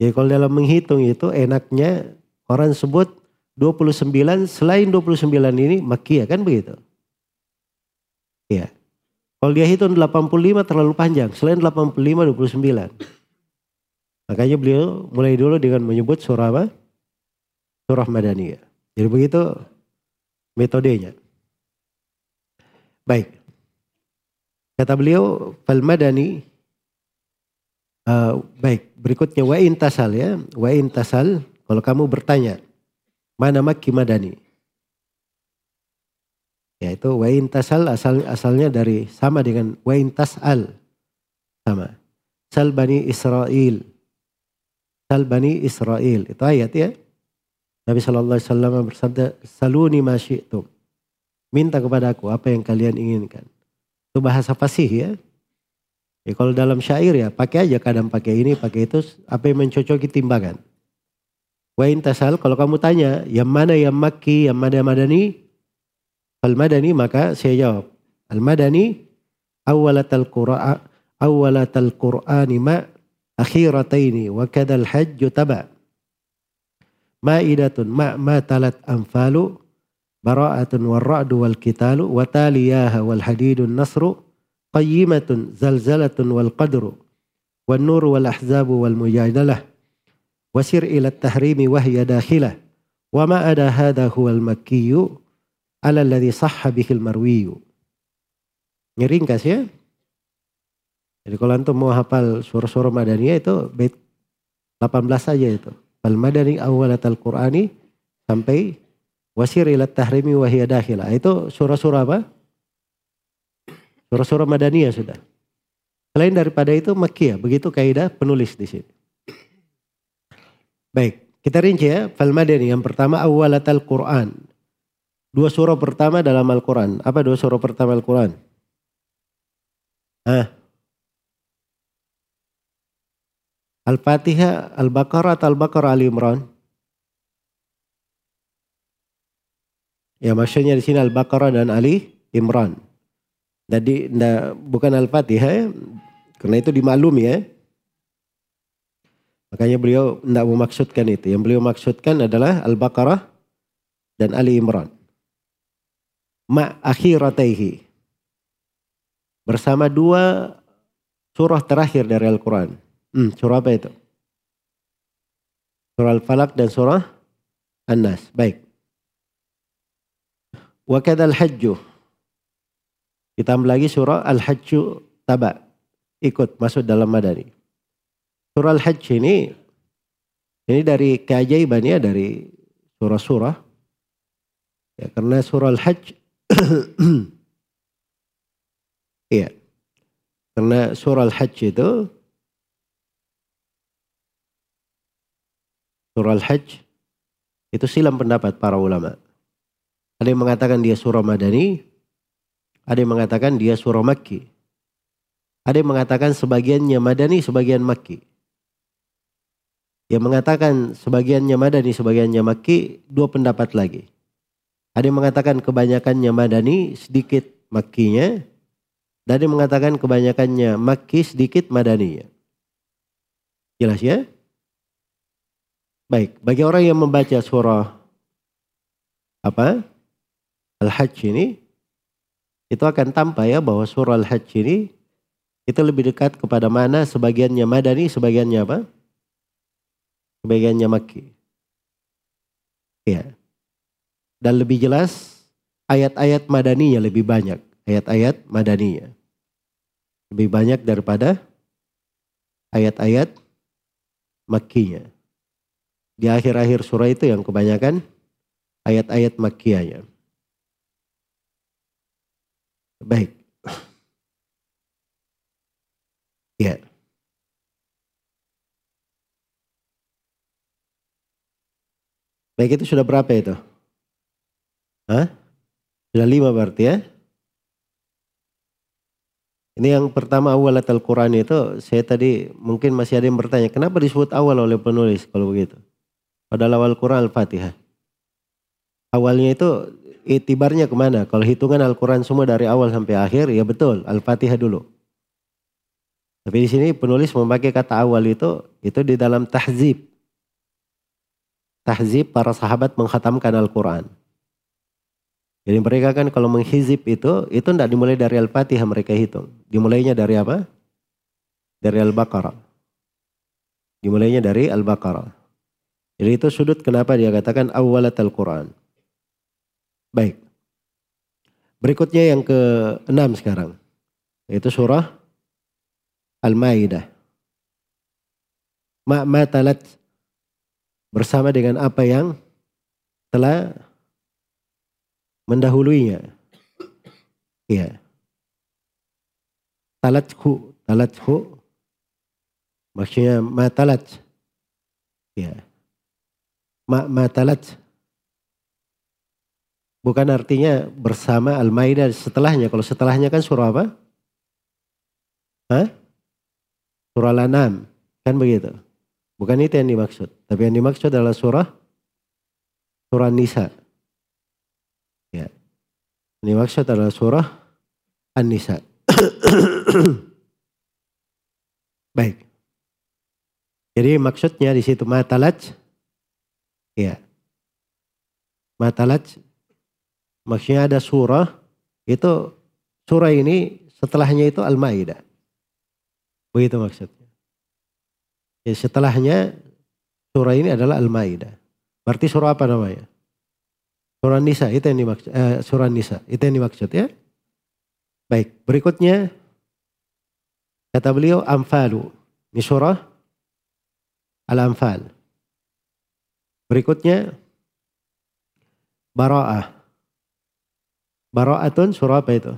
Jadi kalau dalam menghitung itu enaknya orang sebut 29 selain 29 ini Makia kan begitu. Iya. Kalau dia hitung 85 terlalu panjang. Selain 85 29. Makanya beliau mulai dulu dengan menyebut surah apa? Surah Madaniyah. Jadi begitu metodenya. Baik. Kata beliau, fal madani uh, baik, berikutnya wa intasal ya. Wa intasal kalau kamu bertanya, mana makki madani? Yaitu wa intasal asal asalnya dari sama dengan wa intasal. Sama. Sal bani Israel. Sal bani Israel. Itu ayat ya. Nabi Shallallahu Alaihi Wasallam bersabda, saluni ma syi'tum. Minta kepada aku apa yang kalian inginkan. Itu bahasa fasih ya. Ya kalau dalam syair ya pakai aja kadang pakai ini, pakai itu, apa yang mencocoki timbangan. Wa intasal kalau kamu tanya yang mana yang makki, yang mana madani, al madani maka saya jawab al madani awalatal qur'an awalatal qur'ani ma akhirataini wa kadal hajju taba' ma'idatun ma ma talat anfalu bara'atun warra'du wal kitalu wa taliyaha wal hadidun nasru qayyimatun zalzalatun wal qadru wan nuru wal ahzabu wal mujadalah wasir ila tahrimi wahya dakhilah wa ma ada hadha huwal makkiyu ala alladhi sahha marwiyu ngeringkas ya? Jadi kalau antum mau hafal surah-surah madaniyah itu bait 18 saja itu. Al madani awalat al qur'ani sampai Wasir ila tahrimi wa hiya dakhila. Itu surah-surah apa? Surah-surah Madaniyah sudah. Selain daripada itu Makkiyah. Begitu kaidah penulis di sini. Baik, kita rinci ya. Fal Madani yang pertama awalat al-Quran. Dua surah pertama dalam Al-Quran. Apa dua surah pertama Al-Quran? Ah. Al-Fatihah, Al-Baqarah atau Al-Baqarah Ali Imran? Ya maksudnya di sini Al-Baqarah dan Ali Imran. Jadi bukan Al-Fatihah ya. Karena itu dimaklum ya. Makanya beliau tidak memaksudkan itu. Yang beliau maksudkan adalah Al-Baqarah dan Ali Imran. Ma akhirataihi. Bersama dua surah terakhir dari Al-Quran. Hmm, surah apa itu? Surah Al-Falaq dan surah An-Nas. Baik. Wa kadal hajju. Ditambah lagi surah Al-Hajju taba. Ikut masuk dalam madani. Surah Al-Hajj ini ini dari keajaibannya dari surah-surah. Ya, karena surah Al-Hajj Iya. Karena surah Al-Hajj itu surah Al-Hajj itu silam pendapat para ulama. Ada yang mengatakan dia surah Madani, ada yang mengatakan dia surah Makki. Ada yang mengatakan sebagiannya Madani, sebagian Makki. Yang mengatakan sebagiannya Madani, sebagiannya Makki, dua pendapat lagi. Ada yang mengatakan kebanyakannya Madani, sedikit Makkinya. Dan ada yang mengatakan kebanyakannya Makki, sedikit Madaninya. Jelas ya? Baik, bagi orang yang membaca surah apa? Al-Hajj ini itu akan tampak ya bahwa surah Al-Hajj ini itu lebih dekat kepada mana sebagiannya Madani, sebagiannya apa? Sebagiannya Makki. Ya. Dan lebih jelas ayat-ayat Madaninya lebih banyak. Ayat-ayat Madaninya. Lebih banyak daripada ayat-ayat Makkinya. Di akhir-akhir surah itu yang kebanyakan ayat-ayat Makkiyahnya. Baik. Ya. Baik itu sudah berapa itu? Hah? Sudah lima berarti ya? Ini yang pertama awal Al-Quran itu saya tadi mungkin masih ada yang bertanya kenapa disebut awal oleh penulis kalau begitu? Padahal awal Quran Al-Fatihah. Awalnya itu itibarnya ke mana? Kalau hitungan Al-Quran semua dari awal sampai akhir, ya betul, Al-Fatihah dulu. Tapi di sini penulis memakai kata awal itu, itu di dalam tahzib. Tahzib para sahabat menghatamkan Al-Quran. Jadi mereka kan kalau menghizib itu, itu tidak dimulai dari Al-Fatihah mereka hitung. Dimulainya dari apa? Dari Al-Baqarah. Dimulainya dari Al-Baqarah. Jadi itu sudut kenapa dia katakan awalat Al-Quran. Baik. Berikutnya yang ke-6 sekarang. Yaitu surah Al-Maidah. Ma'matalat bersama dengan apa yang telah mendahuluinya. Iya. Talathu, talathu maksudnya matalat. Ya. Ma bukan artinya bersama Al-Maidah setelahnya. Kalau setelahnya kan surah apa? Hah? Surah Al-An'am. Kan begitu. Bukan itu yang dimaksud. Tapi yang dimaksud adalah surah surah Nisa. Ya. Ini maksud adalah surah An-Nisa. Baik. Jadi maksudnya di situ matalaj. Ya. Matalaj Maksudnya ada surah, itu surah ini setelahnya itu Al-Ma'idah. Begitu maksudnya. Ya, setelahnya surah ini adalah Al-Ma'idah. Berarti surah apa namanya? Surah Nisa, itu yang dimaksud. Eh, surah Nisa, itu yang dimaksud ya. Baik, berikutnya kata beliau Amfalu. Ini surah Al-Anfal. Berikutnya Bara'ah. Bara'atun surah apa itu?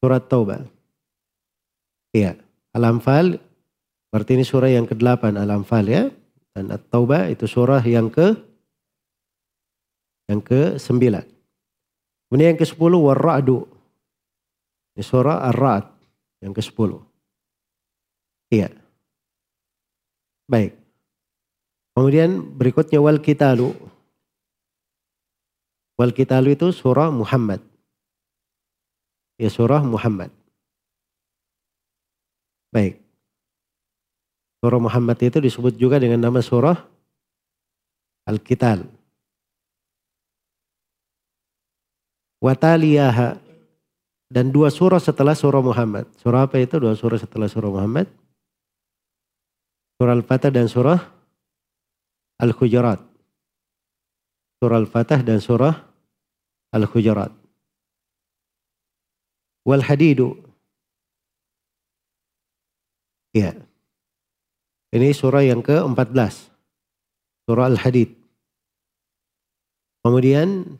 Surat Taubah. Iya. Al-Anfal berarti ini surah yang ke-8 Al-Anfal ya. Dan At-Taubah itu surah yang ke yang ke-9. Kemudian yang ke-10 War-Ra'du. Ini surah Ar-Ra'd yang ke-10. Iya. Baik. Kemudian berikutnya wal kitalu Wal itu surah Muhammad. Ya surah Muhammad. Baik. Surah Muhammad itu disebut juga dengan nama surah Al-Qital. Wataliyaha dan dua surah setelah surah Muhammad. Surah apa itu? Dua surah setelah surah Muhammad. Surah Al-Fatah dan surah Al-Hujurat. Surah Al-Fatah dan surah Al-Hujurat. Wal Hadidu. Ya. Ini surah yang ke-14. Surah Al-Hadid. Kemudian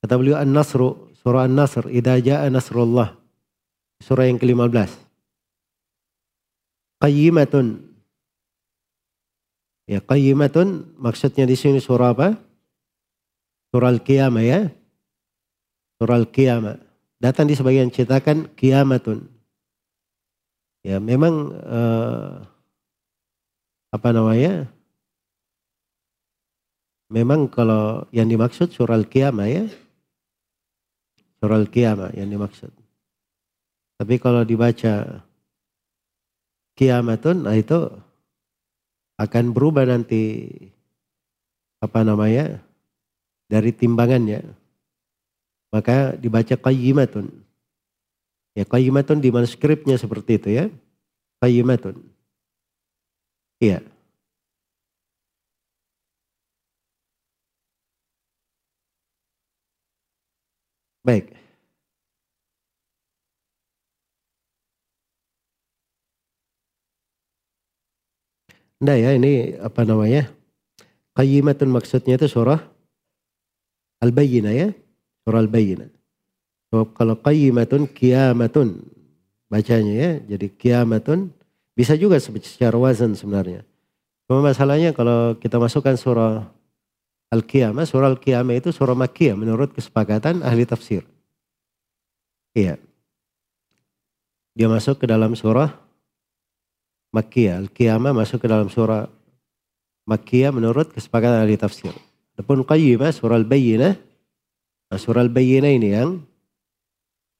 kata beliau An-Nasru, surah An-Nasr, idza jaa nasrullah. Surah yang ke-15. Qayyimatun. Ya, qayyimatun maksudnya di sini surah apa? Surah Al-Qiyamah ya. Surah Al-Qiyamah. Datang di sebagian cetakan kiamatun. Ya memang uh, apa namanya? Memang kalau yang dimaksud surah Al-Qiyamah ya. Surah Al-Qiyamah yang dimaksud. Tapi kalau dibaca kiamatun, nah itu akan berubah nanti apa namanya dari timbangannya maka dibaca qayyimatun. Ya qayyimatun di manuskripnya seperti itu ya. Qayyimatun. Iya. Baik. Nah ya ini apa namanya? Qayyimatun maksudnya itu surah Al-Bayyinah ya. Surah Al-Bayyinah. So, kalau qayyimatun kiamatun bacanya ya. Jadi kiamatun bisa juga secara wazan sebenarnya. Cuma masalahnya kalau kita masukkan surah Al-Qiyamah, surah Al-Qiyamah itu surah Makkiyah menurut kesepakatan ahli tafsir. Iya. Dia masuk ke dalam surah Makkiyah. Al-Qiyamah masuk ke dalam surah Makkiyah menurut kesepakatan ahli tafsir. Adapun Qayyimah surah Al-Bayyinah Nah, surah Al-Bayyinah ini yang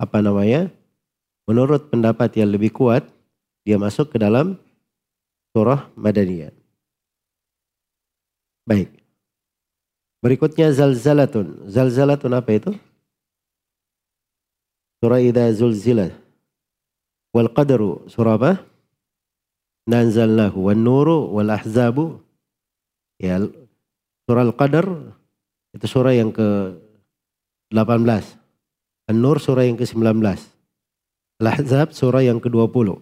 apa namanya? Menurut pendapat yang lebih kuat, dia masuk ke dalam surah Madaniyah. Baik. Berikutnya zalzalatun. Zalzalatun apa itu? Surah Idza Zulzilah. Wal Qadru. Surah apa? nanzalnahu wan nuru wal ahzabu ya surah al-qadar itu surah yang ke 18 An-Nur surah yang ke-19 Al-Ahzab surah yang ke-20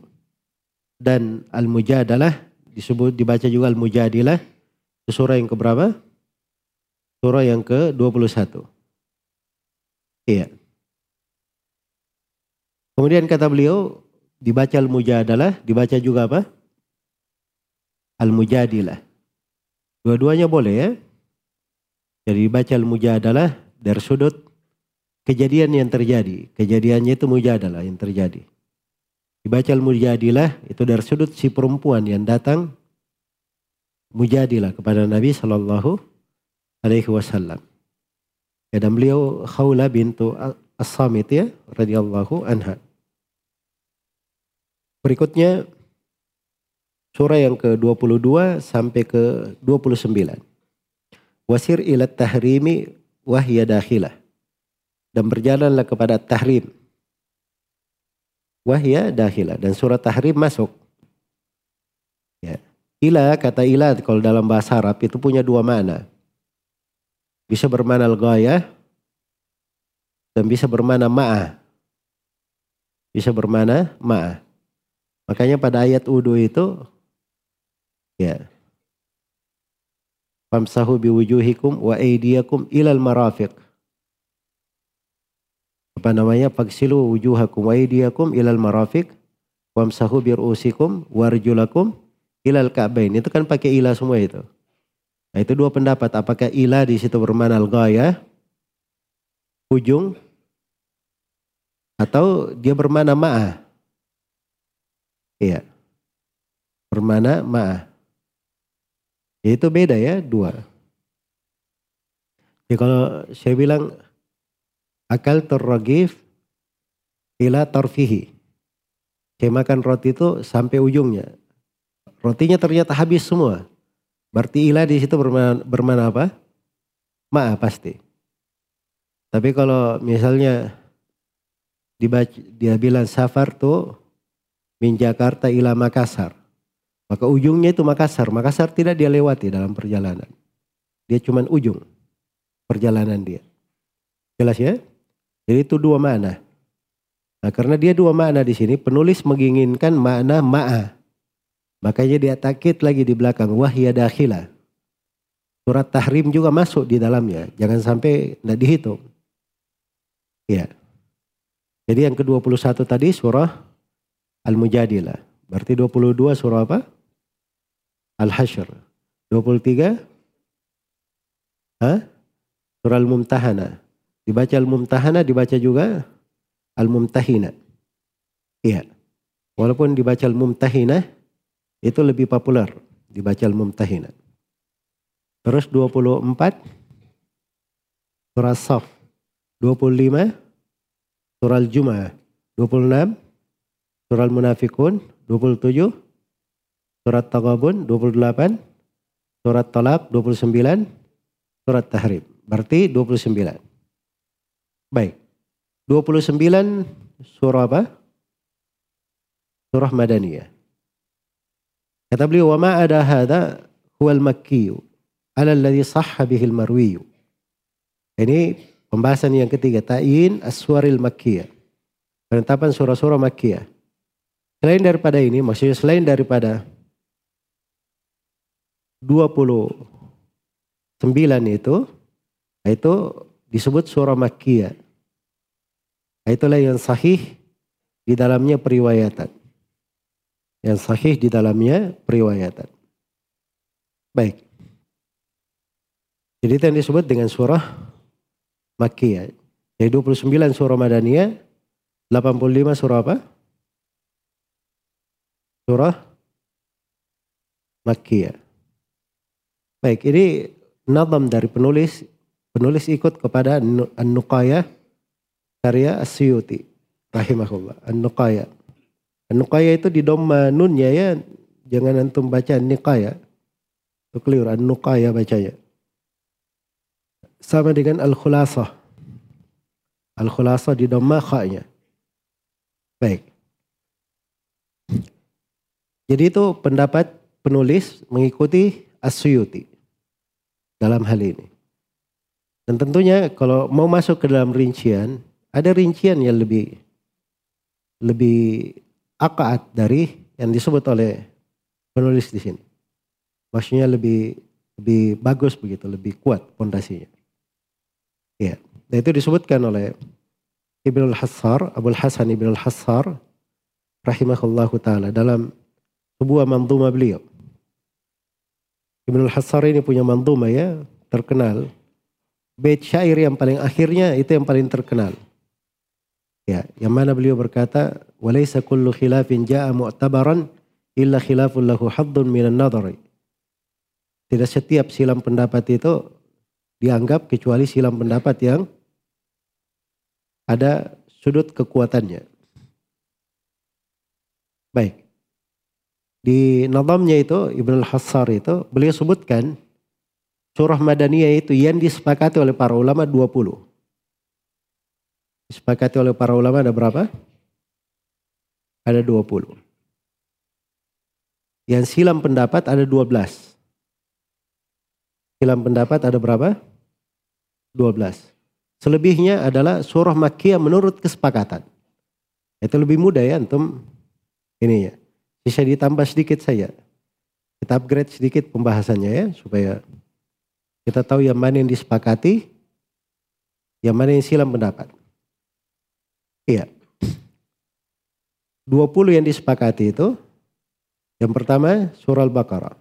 dan Al-Mujadalah disebut dibaca juga Al-Mujadilah itu surah yang keberapa? Surah yang ke-21. Iya. Kemudian kata beliau dibaca Al-Mujadalah, dibaca juga apa? Al-Mujadilah. Dua-duanya boleh ya. Jadi dibaca Al-Mujadalah dari sudut kejadian yang terjadi. Kejadiannya itu mujadalah yang terjadi. Dibaca Al-Mujadilah itu dari sudut si perempuan yang datang mujadilah kepada Nabi Shallallahu Alaihi Wasallam. Ya, dan beliau Khawla bintu As-Samit ya radhiyallahu anha. Berikutnya surah yang ke-22 sampai ke 29. Wasir ila tahrimi wahya dakhilah. Dan berjalanlah kepada tahrim. Wahya dakhilah. Dan surah tahrim masuk. Ya. Ila, kata ila kalau dalam bahasa Arab itu punya dua makna. Bisa bermana al-ghayah dan bisa bermana ma'ah. Bisa bermana ma'ah. Makanya pada ayat udu itu ya famsahu biwujuhikum wa aydiyakum ilal marafiq. Apa namanya? Faksilu wujuhakum wa aydiyakum ilal marafiq. Wamsahu bir'usikum warjulakum ilal ka'bain. Itu kan pakai ila semua itu. Nah itu dua pendapat. Apakah ila di situ bermana al-ghaya, ujung, atau dia bermana ma'ah. Iya. Bermana ma'ah. Ya itu beda ya dua. Ya kalau saya bilang akal terragif ila tarfihi. Saya makan roti itu sampai ujungnya. Rotinya ternyata habis semua. Berarti ila di situ bermana, bermana apa? Ma pasti. Tapi kalau misalnya dibaca, dia bilang safar tuh min Jakarta ila Makassar. Maka ujungnya itu Makassar. Makassar tidak dia lewati dalam perjalanan. Dia cuma ujung perjalanan dia. Jelas ya? Jadi itu dua makna. Nah karena dia dua makna di sini, penulis menginginkan makna ma'a. Makanya dia takit lagi di belakang wahya dakhila. Surat tahrim juga masuk di dalamnya. Jangan sampai tidak dihitung. Ya. Jadi yang ke-21 tadi surah Al-Mujadilah. Berarti 22 surah apa? Al-Hashr. 23. Hah? Surah Al-Mumtahana. Dibaca Al-Mumtahana, dibaca juga Al-Mumtahina. Iya. Walaupun dibaca Al-Mumtahina, itu lebih populer. Dibaca Al-Mumtahina. Terus 24. Surah Saf. 25. Surah Al-Jum'ah. 26. Surah Al-Munafikun. 27. Surat Taghabun 28, Surat Talak 29, Surat Tahrim. Berarti 29. Baik. 29 surah apa? Surah Madaniyah. Kata beliau, "Wa ma ada hadha huwal makkiyu ala alladhi sahha bihil marwiyu." Ini pembahasan yang ketiga, ta'in aswaril makkiyah. Penetapan surah-surah makkiyah. Selain daripada ini, maksudnya selain daripada 29 itu itu disebut surah Makkiyah. Itulah yang sahih di dalamnya periwayatan. Yang sahih di dalamnya periwayatan. Baik. Jadi itu yang disebut dengan surah Makkiyah. Jadi 29 surah Madaniyah, 85 surah apa? Surah Makkiyah. Baik, ini nazam dari penulis. Penulis ikut kepada An-Nuqaya karya Asyuti rahimahullah. An-Nuqaya. An-Nuqaya itu di doma nunnya ya. Jangan antum baca An-Niqaya. Itu keliru. An-Nuqaya bacanya. Sama dengan Al-Khulasah. Al-Khulasah di doma kha'nya. Baik. Jadi itu pendapat penulis mengikuti Asyuti dalam hal ini. Dan tentunya kalau mau masuk ke dalam rincian, ada rincian yang lebih lebih akaat dari yang disebut oleh penulis di sini. Maksudnya lebih lebih bagus begitu, lebih kuat pondasinya. Ya, dan itu disebutkan oleh Ibnu Al-Hassar, Abu Hasan Ibnu Al-Hassar rahimahullahu taala dalam sebuah manzuma beliau. Ibnu Al-Hassar ini punya manzuma ya, terkenal. Bait syair yang paling akhirnya itu yang paling terkenal. Ya, yang mana beliau berkata, "Walaysa kullu khilafin ja'a mu'tabaran illa khilafun lahu haddun minan nadhari." Tidak setiap silam pendapat itu dianggap kecuali silam pendapat yang ada sudut kekuatannya. Baik. Di nazamnya itu Ibn al-Hassar itu beliau sebutkan surah Madaniyah itu yang disepakati oleh para ulama 20. Disepakati oleh para ulama ada berapa? Ada 20. Yang silam pendapat ada 12. Silam pendapat ada berapa? 12. Selebihnya adalah surah Makkiyah menurut kesepakatan. Itu lebih mudah ya antum ini ya. Bisa ditambah sedikit saja. Kita upgrade sedikit pembahasannya ya supaya kita tahu yang mana yang disepakati, yang mana yang silam pendapat. Iya. 20 yang disepakati itu yang pertama surah Al-Baqarah.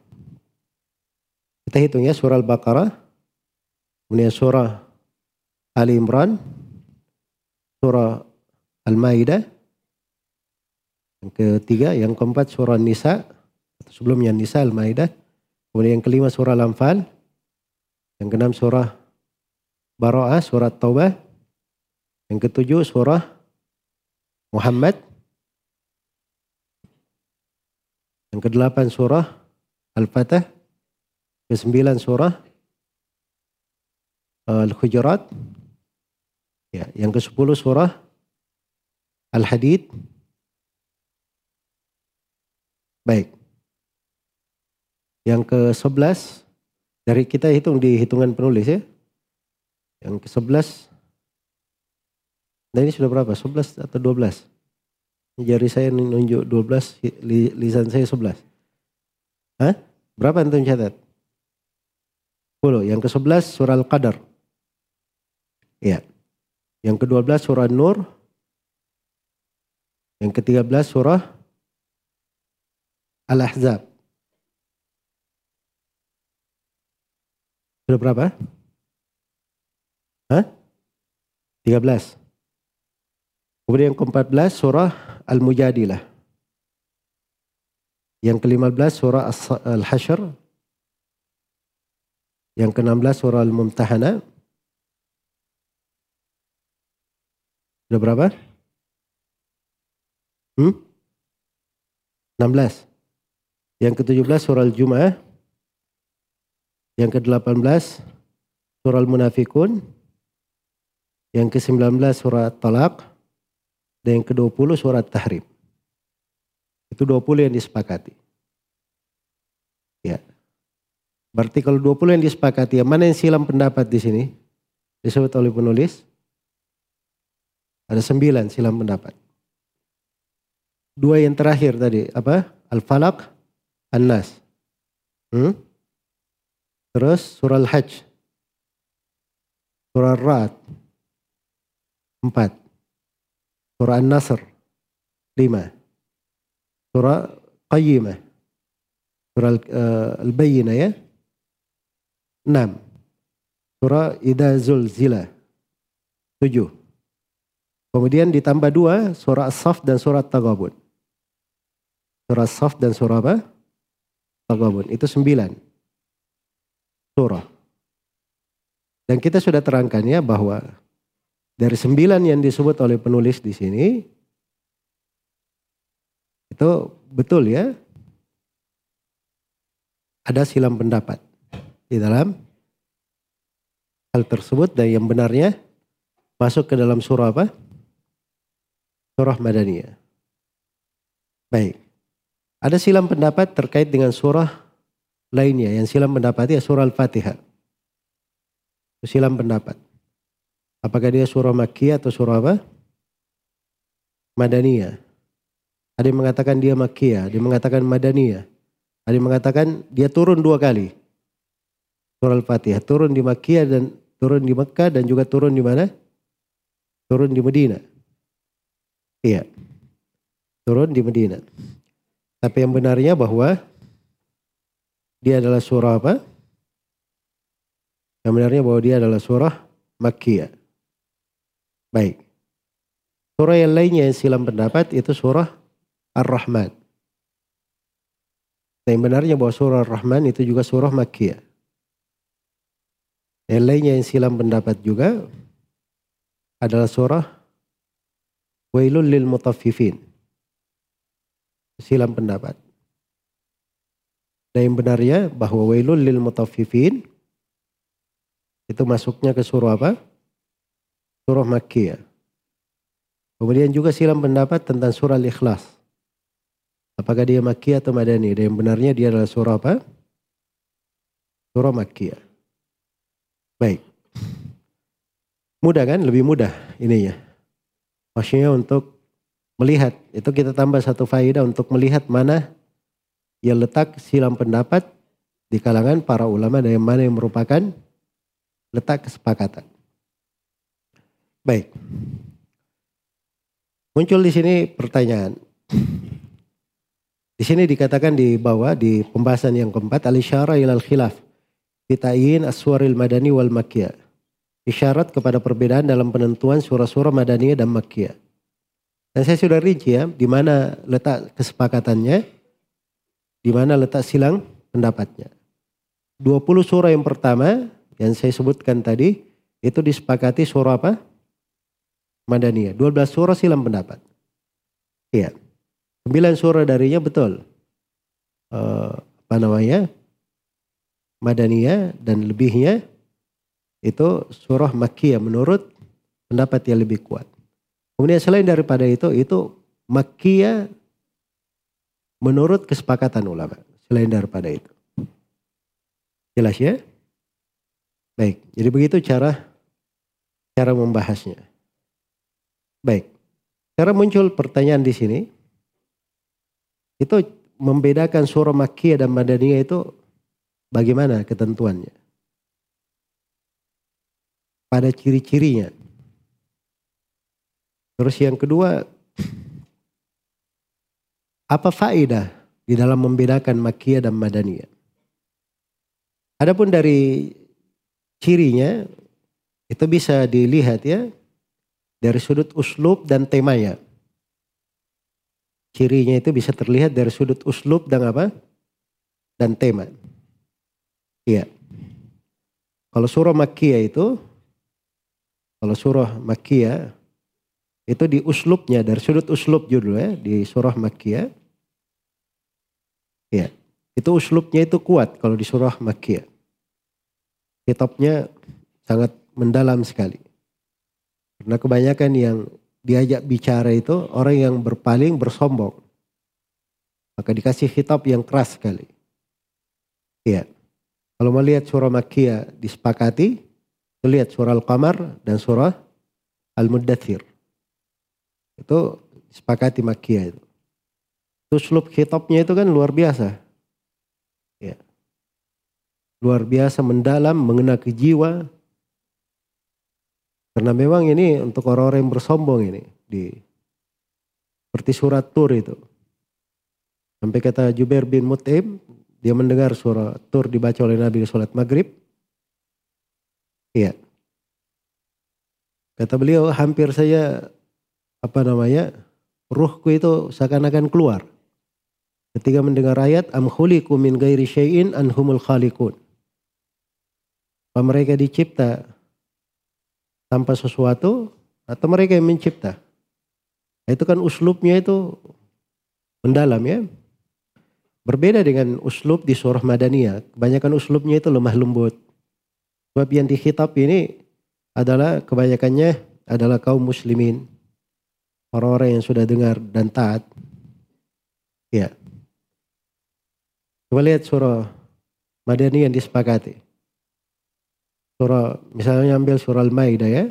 Kita hitung ya surah Al-Baqarah, kemudian surah Ali Imran, surah Al-Maidah, yang ketiga, yang keempat surah Nisa, sebelumnya Nisa Al-Maidah. Kemudian yang kelima surah Al-Anfal. Yang keenam surah Bara'ah, surah Taubah. Yang ketujuh surah Muhammad. Yang kedelapan surah Al-Fatah. Kesembilan surah Al-Hujurat. Ya, yang ke sepuluh surah Al-Hadid. Baik. Yang ke-11 dari kita hitung di hitungan penulis ya. Yang ke-11 Nah ini sudah berapa? 11 atau 12? Jari saya nunjuk 12, lisan saya 11. Hah? Berapa antum catat? 10. Yang ke-11 surah Al-Qadar. Iya. Yang ke-12 surah Nur. Yang ke-13 surah Al-Ahzab. Sudah berapa? Hah? 13. Kemudian yang ke-14 surah Al-Mujadilah. Yang ke-15 surah Al-Hashr. Yang ke-16 surah Al-Mumtahana. Sudah berapa? Hmm? 16. Yang ke-17 surah Al-Jum'ah. Yang ke-18 surah Al-Munafikun. Yang ke-19 surah Talak. Dan yang ke-20 surah Tahrim. Itu 20 yang disepakati. Ya. Berarti kalau 20 yang disepakati, yang mana yang silam pendapat di sini? Disebut oleh penulis. Ada 9 silam pendapat. Dua yang terakhir tadi, apa? Al-Falaq, An-Nas. Hmm? Terus surah Al-Hajj. Surah Ar-Ra'd. Empat. Surah An-Nasr. Lima. Surah Qayyimah. Surah uh, Al-Bayyinah ya. Enam. Surah Ida Zulzila. Tujuh. Kemudian ditambah dua, surah As-Saf dan surah Tagabun. Surah As-Saf dan surah apa? Tagabun. Itu sembilan surah. Dan kita sudah terangkan ya bahwa dari sembilan yang disebut oleh penulis di sini itu betul ya ada silam pendapat di dalam hal tersebut dan yang benarnya masuk ke dalam surah apa? Surah Madaniyah. Baik. Ada silam pendapat terkait dengan surah lainnya. Yang silam pendapat ya surah Al-Fatihah. Silam pendapat. Apakah dia surah Makkiyah atau surah apa? Madaniyah. Ada yang mengatakan dia Makkiyah, ada yang mengatakan Madaniyah. Ada yang mengatakan dia turun dua kali. Surah Al-Fatihah turun di Makkiyah dan turun di Mekah dan juga turun di mana? Turun di Medina. Iya. Turun di Medina. Tapi yang benarnya bahwa dia adalah surah apa? Yang benarnya bahwa dia adalah surah Makkiyah. Baik. Surah yang lainnya yang silam pendapat itu surah Ar-Rahman. Dan yang benarnya bahwa surah Ar-Rahman itu juga surah Makkiyah. Yang lainnya yang silam pendapat juga adalah surah Wailul lil mutaffifin. Silam pendapat. Dan yang benarnya bahwa Wailul lil mutaffifin itu masuknya ke surah apa? Surah Makkiyah. Kemudian juga silam pendapat tentang surah Al-Ikhlas. Apakah dia Makkiyah atau Madani? Dan yang benarnya dia adalah surah apa? Surah Makkiyah. Baik. Mudah kan? Lebih mudah ininya. Maksudnya untuk melihat. Itu kita tambah satu faedah untuk melihat mana yang letak silam pendapat di kalangan para ulama dan yang mana yang merupakan letak kesepakatan. Baik. Muncul di sini pertanyaan. Di sini dikatakan di bawah di pembahasan yang keempat al-isyara ilal khilaf Fitayin aswaril madani wal makkiyah. Isyarat kepada perbedaan dalam penentuan surah-surah madani dan makkiyah. Dan saya sudah rinci ya, di mana letak kesepakatannya, di mana letak silang pendapatnya. 20 surah yang pertama yang saya sebutkan tadi, itu disepakati surah apa? Madaniyah. 12 surah silang pendapat. Iya. 9 surah darinya betul. Uh, apa namanya? Madaniyah dan lebihnya itu surah Makkiyah menurut pendapat yang lebih kuat. Kemudian selain daripada itu, itu Makkiyah menurut kesepakatan ulama. Selain daripada itu. Jelas ya? Baik, jadi begitu cara cara membahasnya. Baik, cara muncul pertanyaan di sini, itu membedakan surah Makkiyah dan Madaniyah itu Bagaimana ketentuannya? Pada ciri-cirinya. Terus yang kedua, apa faedah di dalam membedakan Makiyah dan Madaniyah? Adapun dari cirinya itu bisa dilihat ya dari sudut uslub dan temanya. Cirinya itu bisa terlihat dari sudut uslub dan apa? Dan tema. Iya. Kalau surah Makkiyah itu, kalau surah Makkiyah itu di uslubnya dari sudut uslub judul ya di surah Makkiyah. Iya. Itu uslubnya itu kuat kalau di surah Makkiyah. Kitabnya sangat mendalam sekali. Karena kebanyakan yang diajak bicara itu orang yang berpaling bersombong. Maka dikasih kitab yang keras sekali. Iya. Kalau melihat surah Makkiyah disepakati, lihat surah Al-Qamar dan surah Al-Muddathir. Itu disepakati Makkiyah itu. Itu selub kitabnya itu kan luar biasa. Ya. Luar biasa mendalam, mengena ke jiwa. Karena memang ini untuk orang-orang yang bersombong ini. Di, seperti surat Tur itu. Sampai kata Jubair bin Mut'im, dia mendengar suara tur dibaca oleh Nabi di sholat maghrib. Iya. Kata beliau hampir saya apa namanya ruhku itu seakan-akan keluar. Ketika mendengar ayat am khuliqu min ghairi syai'in anhumul khaliqun. Apa mereka dicipta tanpa sesuatu atau mereka yang mencipta. Itu kan uslubnya itu mendalam ya. Berbeda dengan uslub di surah Madaniyah. Kebanyakan uslubnya itu lemah lembut. Sebab yang dihitab ini adalah kebanyakannya adalah kaum muslimin. Orang-orang yang sudah dengar dan taat. Ya. Coba lihat surah Madani yang disepakati. Surah, misalnya ambil surah Al-Maidah ya.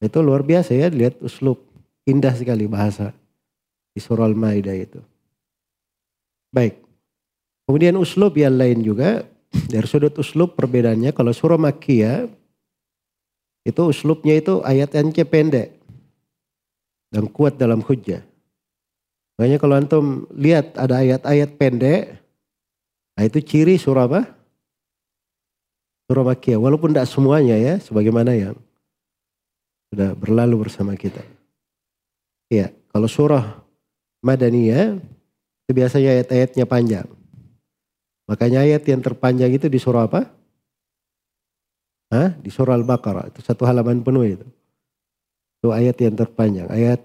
Itu luar biasa ya, lihat uslub. Indah sekali bahasa di surah Al-Maidah itu. Baik. Kemudian uslub yang lain juga, dari sudut uslub perbedaannya, kalau surah Makkiyah, itu uslubnya itu ayat-ayatnya pendek. Dan kuat dalam hujjah. Makanya kalau antum lihat ada ayat-ayat pendek, nah itu ciri surah apa? Surah Makkiyah. Walaupun tidak semuanya ya, sebagaimana yang sudah berlalu bersama kita. Iya, kalau surah Madaniyah itu biasanya ayat-ayatnya panjang. Makanya ayat yang terpanjang itu di surah apa? Hah? Di surah Al-Baqarah. Itu satu halaman penuh itu. Itu ayat yang terpanjang. Ayat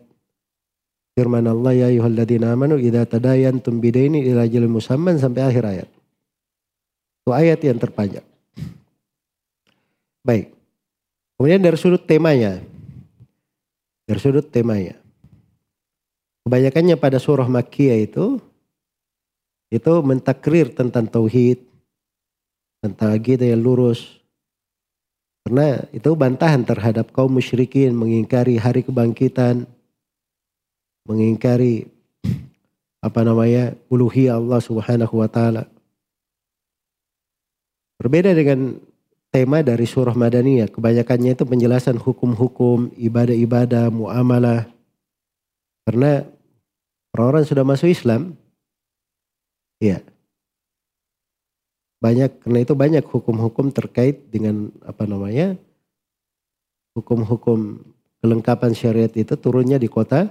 firman Allah ya ayyuhalladzina amanu idza tadayantum bidaini ila ajalin musamman sampai akhir ayat. Itu ayat yang terpanjang. Baik. Kemudian dari sudut temanya. Dari sudut temanya. Kebanyakannya pada surah Makkiyah itu itu mentakrir tentang tauhid, tentang akidah yang lurus. Karena itu bantahan terhadap kaum musyrikin mengingkari hari kebangkitan, mengingkari apa namanya uluhiyah Allah Subhanahu wa taala. Berbeda dengan tema dari surah Madaniyah, kebanyakannya itu penjelasan hukum-hukum, ibadah-ibadah, muamalah. Karena Orang-orang sudah masuk Islam, ya banyak karena itu banyak hukum-hukum terkait dengan apa namanya hukum-hukum kelengkapan syariat itu turunnya di kota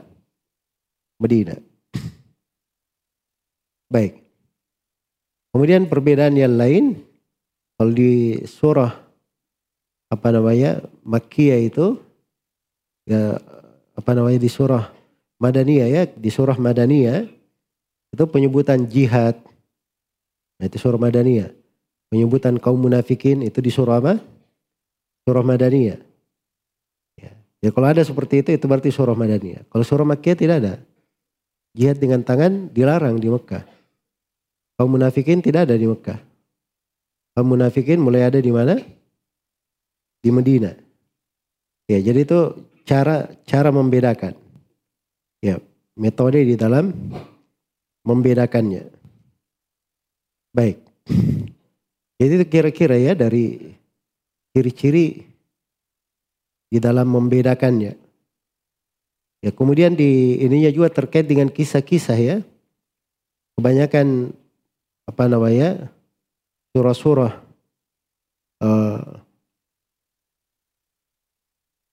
Medina. Baik. Kemudian perbedaan yang lain kalau di surah apa namanya Makkiyah itu ya apa namanya di surah Madaniyah ya, di surah Madaniyah itu penyebutan jihad. Nah, itu surah Madaniyah. Penyebutan kaum munafikin itu di surah apa? Surah Madaniyah. Ya. ya kalau ada seperti itu itu berarti surah Madaniyah. Kalau surah Makkiyah tidak ada. Jihad dengan tangan dilarang di Mekah. Kaum munafikin tidak ada di Mekah. Kaum munafikin mulai ada di mana? Di Medina. Ya, jadi itu cara cara membedakan. Ya, metode di dalam membedakannya. Baik. Jadi itu kira-kira ya dari ciri-ciri di dalam membedakannya. Ya, kemudian di ininya juga terkait dengan kisah-kisah ya. Kebanyakan apa namanya? surah-surah uh,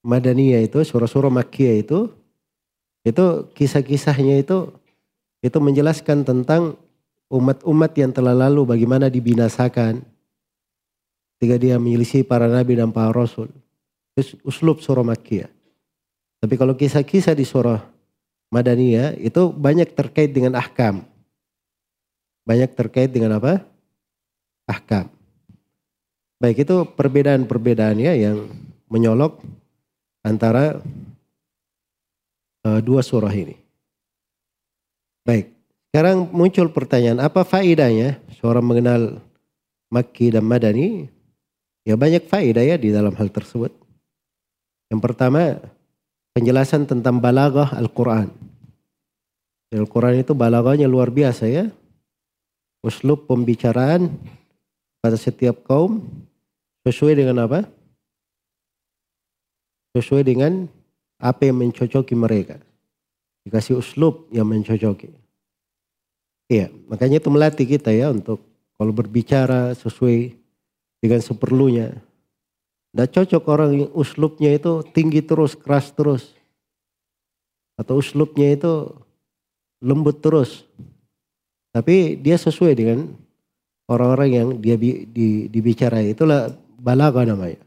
Madaniyah itu, surah-surah Makkiyah itu itu kisah-kisahnya itu itu menjelaskan tentang umat-umat yang telah lalu bagaimana dibinasakan ketika dia menyelisih para nabi dan para rasul. Uslub surah Makkiyah. Tapi kalau kisah-kisah di surah Madaniyah itu banyak terkait dengan ahkam. Banyak terkait dengan apa? Ahkam. Baik itu perbedaan-perbedaannya yang menyolok antara uh, dua surah ini. Baik, sekarang muncul pertanyaan, apa faedahnya seorang mengenal Makki dan Madani? Ya banyak faedah ya di dalam hal tersebut. Yang pertama, penjelasan tentang balagah Al-Quran. Al-Quran itu balagahnya luar biasa ya. Uslub pembicaraan pada setiap kaum sesuai dengan apa? Sesuai dengan apa yang mencocoki mereka. Dikasih uslub yang mencocoki. Iya, makanya itu melatih kita ya untuk kalau berbicara sesuai dengan seperlunya. Tidak cocok orang yang uslubnya itu tinggi terus, keras terus. Atau uslubnya itu lembut terus. Tapi dia sesuai dengan orang-orang yang dia bi, di, dibicara. Itulah balaga namanya.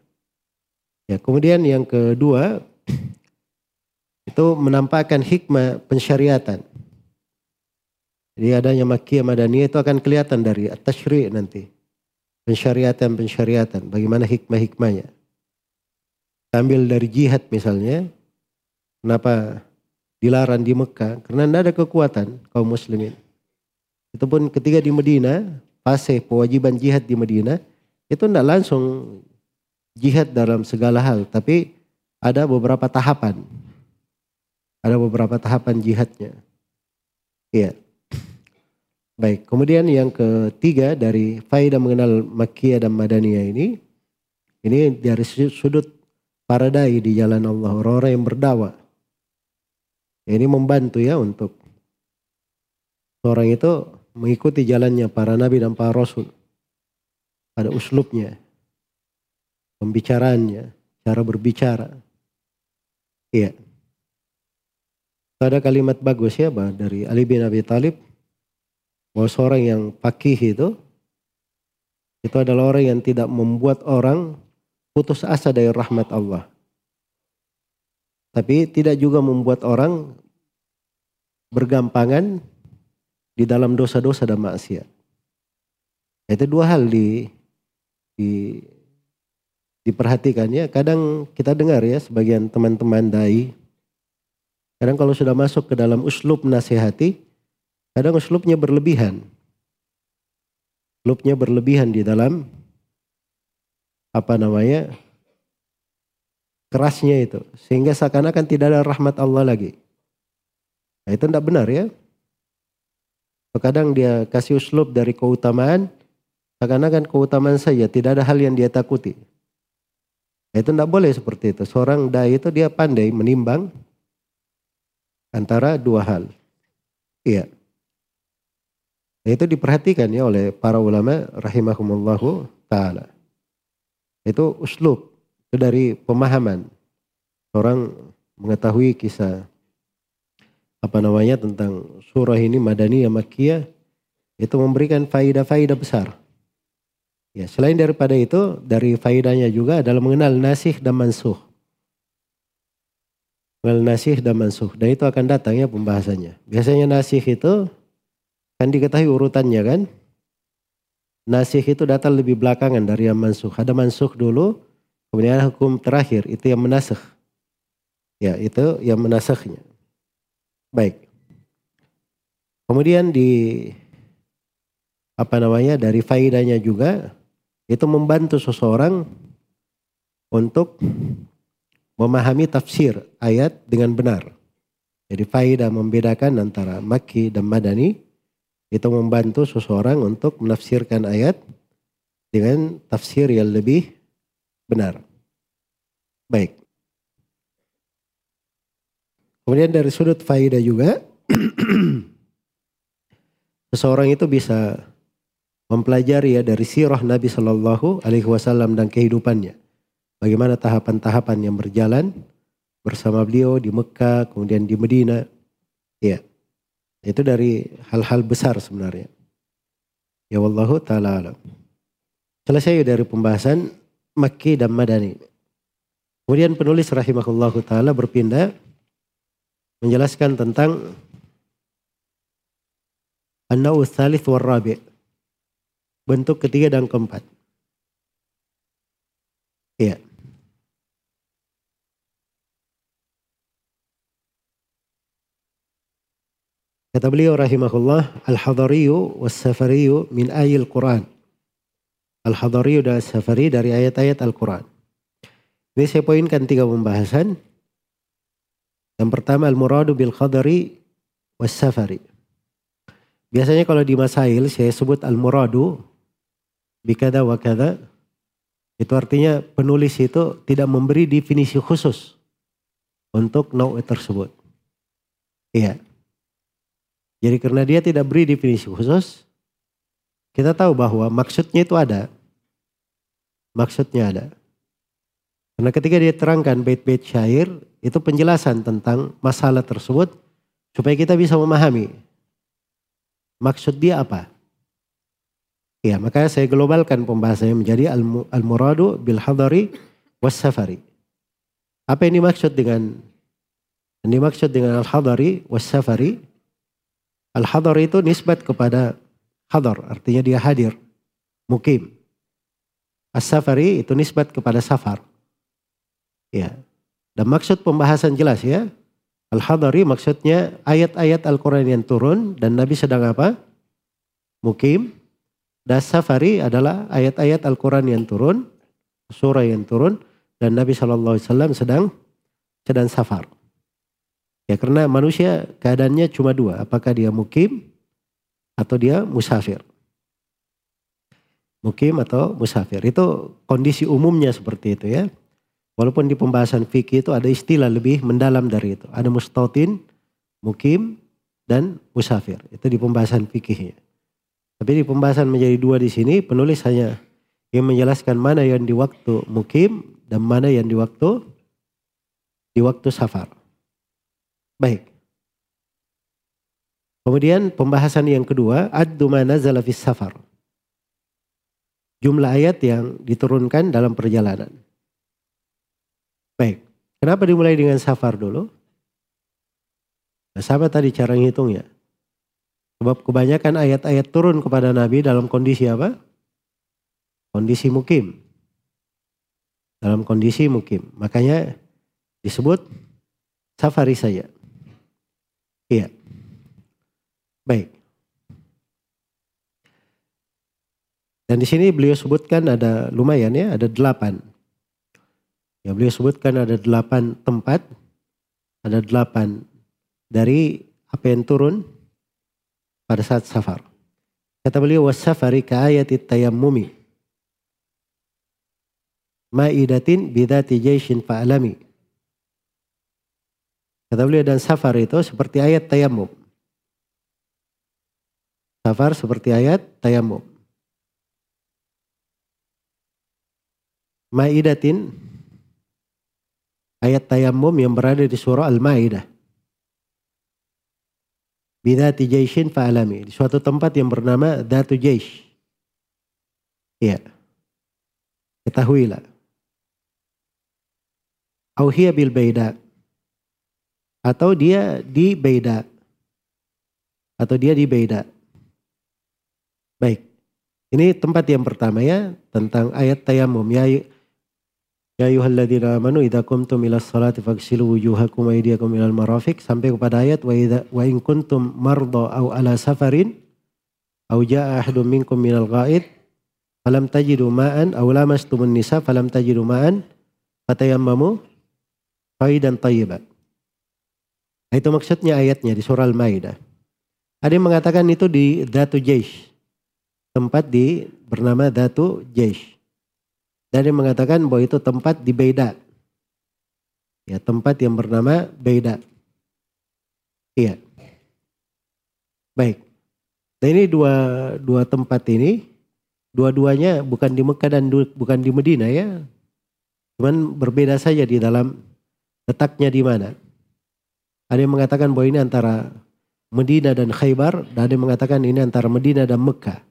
Ya, kemudian yang kedua, itu menampakkan hikmah pensyariatan. Jadi adanya Makkiyah Madaniyah itu akan kelihatan dari tashri' nanti. Pensyariatan-pensyariatan, bagaimana hikmah-hikmahnya. Ambil dari jihad misalnya, kenapa dilarang di Mekah? Karena tidak ada kekuatan kaum muslimin. Itu pun ketika di Medina, fase kewajiban jihad di Madinah itu tidak langsung jihad dalam segala hal, tapi ada beberapa tahapan. Ada beberapa tahapan jihadnya. Iya. Baik, kemudian yang ketiga dari faidah mengenal Makkiyah dan Madaniyah ini, ini dari sudut para dai di jalan Allah, orang-orang yang berdakwah. Ini membantu ya untuk orang itu mengikuti jalannya para nabi dan para rasul. Pada uslubnya, pembicaraannya, cara berbicara. Iya. Ada kalimat bagus ya bah, dari Ali bin Abi Thalib bahwa seorang yang pakih itu itu adalah orang yang tidak membuat orang putus asa dari rahmat Allah. Tapi tidak juga membuat orang bergampangan di dalam dosa-dosa dan maksiat. Itu dua hal di, di diperhatikannya. Kadang kita dengar ya sebagian teman-teman dai. Kadang kalau sudah masuk ke dalam uslub nasihati, Kadang uslubnya berlebihan. Uslubnya berlebihan di dalam apa namanya kerasnya itu sehingga seakan-akan tidak ada rahmat Allah lagi. Nah, itu tidak benar ya. Kadang dia kasih uslub dari keutamaan, seakan-akan keutamaan saja, tidak ada hal yang dia takuti. Nah, itu tidak boleh seperti itu. Seorang dai itu dia pandai menimbang antara dua hal. Iya. Itu diperhatikan ya oleh para ulama rahimahumullahu taala. Itu uslub, itu dari pemahaman. Orang mengetahui kisah apa namanya tentang surah ini Madaniyah Makkiyah itu memberikan faidah-faidah besar. Ya, selain daripada itu, dari faidahnya juga adalah mengenal nasih dan mansuh. Mengenal nasih dan mansuh. Dan itu akan datang ya pembahasannya. Biasanya nasih itu Kan diketahui urutannya kan. Nasih itu datang lebih belakangan dari yang mansuh. Ada mansuh dulu, kemudian hukum terakhir itu yang menasih. Ya, itu yang menasahnya. Baik. Kemudian di apa namanya dari faidahnya juga itu membantu seseorang untuk memahami tafsir ayat dengan benar. Jadi faidah membedakan antara Makki dan Madani itu membantu seseorang untuk menafsirkan ayat dengan tafsir yang lebih benar. Baik. Kemudian dari sudut faidah juga, seseorang itu bisa mempelajari ya dari sirah Nabi Shallallahu Alaihi Wasallam dan kehidupannya. Bagaimana tahapan-tahapan yang berjalan bersama beliau di Mekah, kemudian di Medina. Ya. Itu dari hal-hal besar sebenarnya. Ya wallahu taala alam. Selesai dari pembahasan Makki dan Madani. Kemudian penulis rahimahullah taala berpindah menjelaskan tentang An-Naw Thalith. Bentuk ketiga dan keempat. Iya. Kata beliau rahimahullah, Al-Hadariyu was-Safariyu min ayil Quran. Al-Hadariyu dan Safari dari ayat-ayat Al-Quran. Ini saya poinkan tiga pembahasan. Yang pertama Al-Muradu bil Khadari was-Safari. Biasanya kalau di masail saya sebut Al-Muradu bikada wa kada. Itu artinya penulis itu tidak memberi definisi khusus untuk naw tersebut. Iya. Jadi karena dia tidak beri definisi khusus, kita tahu bahwa maksudnya itu ada. Maksudnya ada. Karena ketika dia terangkan bait-bait syair, itu penjelasan tentang masalah tersebut supaya kita bisa memahami maksud dia apa. Ya, makanya saya globalkan pembahasannya menjadi al-muradu bil hadari was safari. Apa yang dimaksud dengan yang dimaksud dengan al-hadari was safari Al-hadar itu nisbat kepada hadar, artinya dia hadir, mukim. As-safari itu nisbat kepada safar. Ya. Dan maksud pembahasan jelas ya. Al-hadari maksudnya ayat-ayat Al-Quran yang turun dan Nabi sedang apa? Mukim. Das safari adalah ayat-ayat Al-Quran yang turun, surah yang turun, dan Nabi Wasallam sedang sedang safar. Ya karena manusia keadaannya cuma dua, apakah dia mukim atau dia musafir. Mukim atau musafir itu kondisi umumnya seperti itu ya. Walaupun di pembahasan fikih itu ada istilah lebih mendalam dari itu. Ada mustautin, mukim, dan musafir. Itu di pembahasan fikihnya. Tapi di pembahasan menjadi dua di sini penulis hanya yang menjelaskan mana yang di waktu mukim dan mana yang di waktu di waktu safar. Baik. Kemudian pembahasan yang kedua, addu ma nazala fis safar. Jumlah ayat yang diturunkan dalam perjalanan. Baik. Kenapa dimulai dengan safar dulu? Nah, sama tadi cara ngitungnya. Sebab kebanyakan ayat-ayat turun kepada Nabi dalam kondisi apa? Kondisi mukim. Dalam kondisi mukim. Makanya disebut safari saya. Iya. Baik. Dan di sini beliau sebutkan ada lumayan ya, ada delapan. Ya beliau sebutkan ada delapan tempat, ada delapan dari apa yang turun pada saat safar. Kata beliau wasafari ka ayati tayammumi. Ma'idatin bidati jaishin fa'alami. Kata beliau dan safar itu seperti ayat tayammum. Safar seperti ayat tayammum. Ma'idatin ayat tayammum yang berada di surah Al-Maidah. Bidati jaishin fa'alami. Di suatu tempat yang bernama Datu Jaish. Iya. Ketahuilah. Auhiya bil Baida. Atau dia di Baida. Atau dia di Baida. Baik. Ini tempat yang pertama ya. Tentang ayat tayamum. Ya Ya ayyuhalladzina amanu idza qumtum ila sholati faghsilu wujuhakum wa aydiyakum ilal marafiq sampai kepada ayat wa idza wa in kuntum marda aw ala safarin aw jaa ahadun minkum minal ghaid falam tajidu ma'an aw lamastumun nisa falam tajidu ma'an fatayammamu faidan tayyiban. Itu maksudnya ayatnya di surah Al-Maidah. Ada yang mengatakan itu di Datu Jaish. Tempat di bernama Datu Jaish. Dan dia mengatakan bahwa itu tempat di Beda. Ya, tempat yang bernama Beda. Iya. Baik. Nah ini dua, dua tempat ini, dua-duanya bukan di Mekah dan bukan di Medina ya. Cuman berbeda saja di dalam letaknya di mana. Ada yang mengatakan bahwa ini antara Medina dan Khaybar, dan ada yang mengatakan ini antara Medina dan Mekah.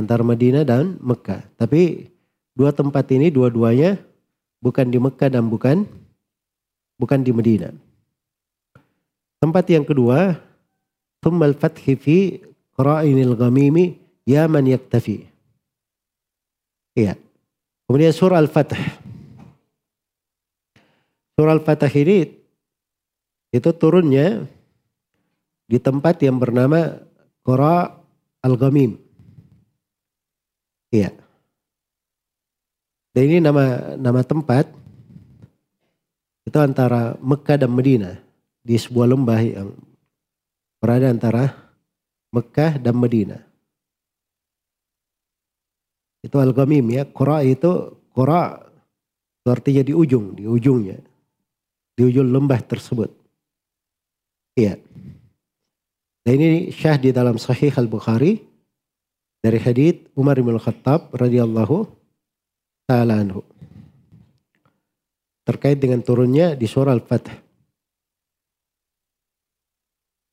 Antara Medina dan Mekah. Tapi Dua tempat ini dua-duanya bukan di Mekah dan bukan bukan di Medina. Tempat yang kedua, Thummal fathi fi qara'inil ghamimi ya yaktafi. Iya. Kemudian surah Al-Fath. Surah Al-Fath ini itu turunnya di tempat yang bernama Qura Al-Ghamim. Iya. Dan ini nama nama tempat itu antara Mekah dan Medina di sebuah lembah yang berada antara Mekah dan Medina. Itu Al-Ghamim ya. Qura itu Qura itu artinya di ujung, di ujungnya. Di ujung lembah tersebut. Iya. Dan ini syah di dalam Sahih Al-Bukhari dari hadits Umar bin Khattab radhiyallahu ta'ala anhu. Terkait dengan turunnya di surah Al-Fath.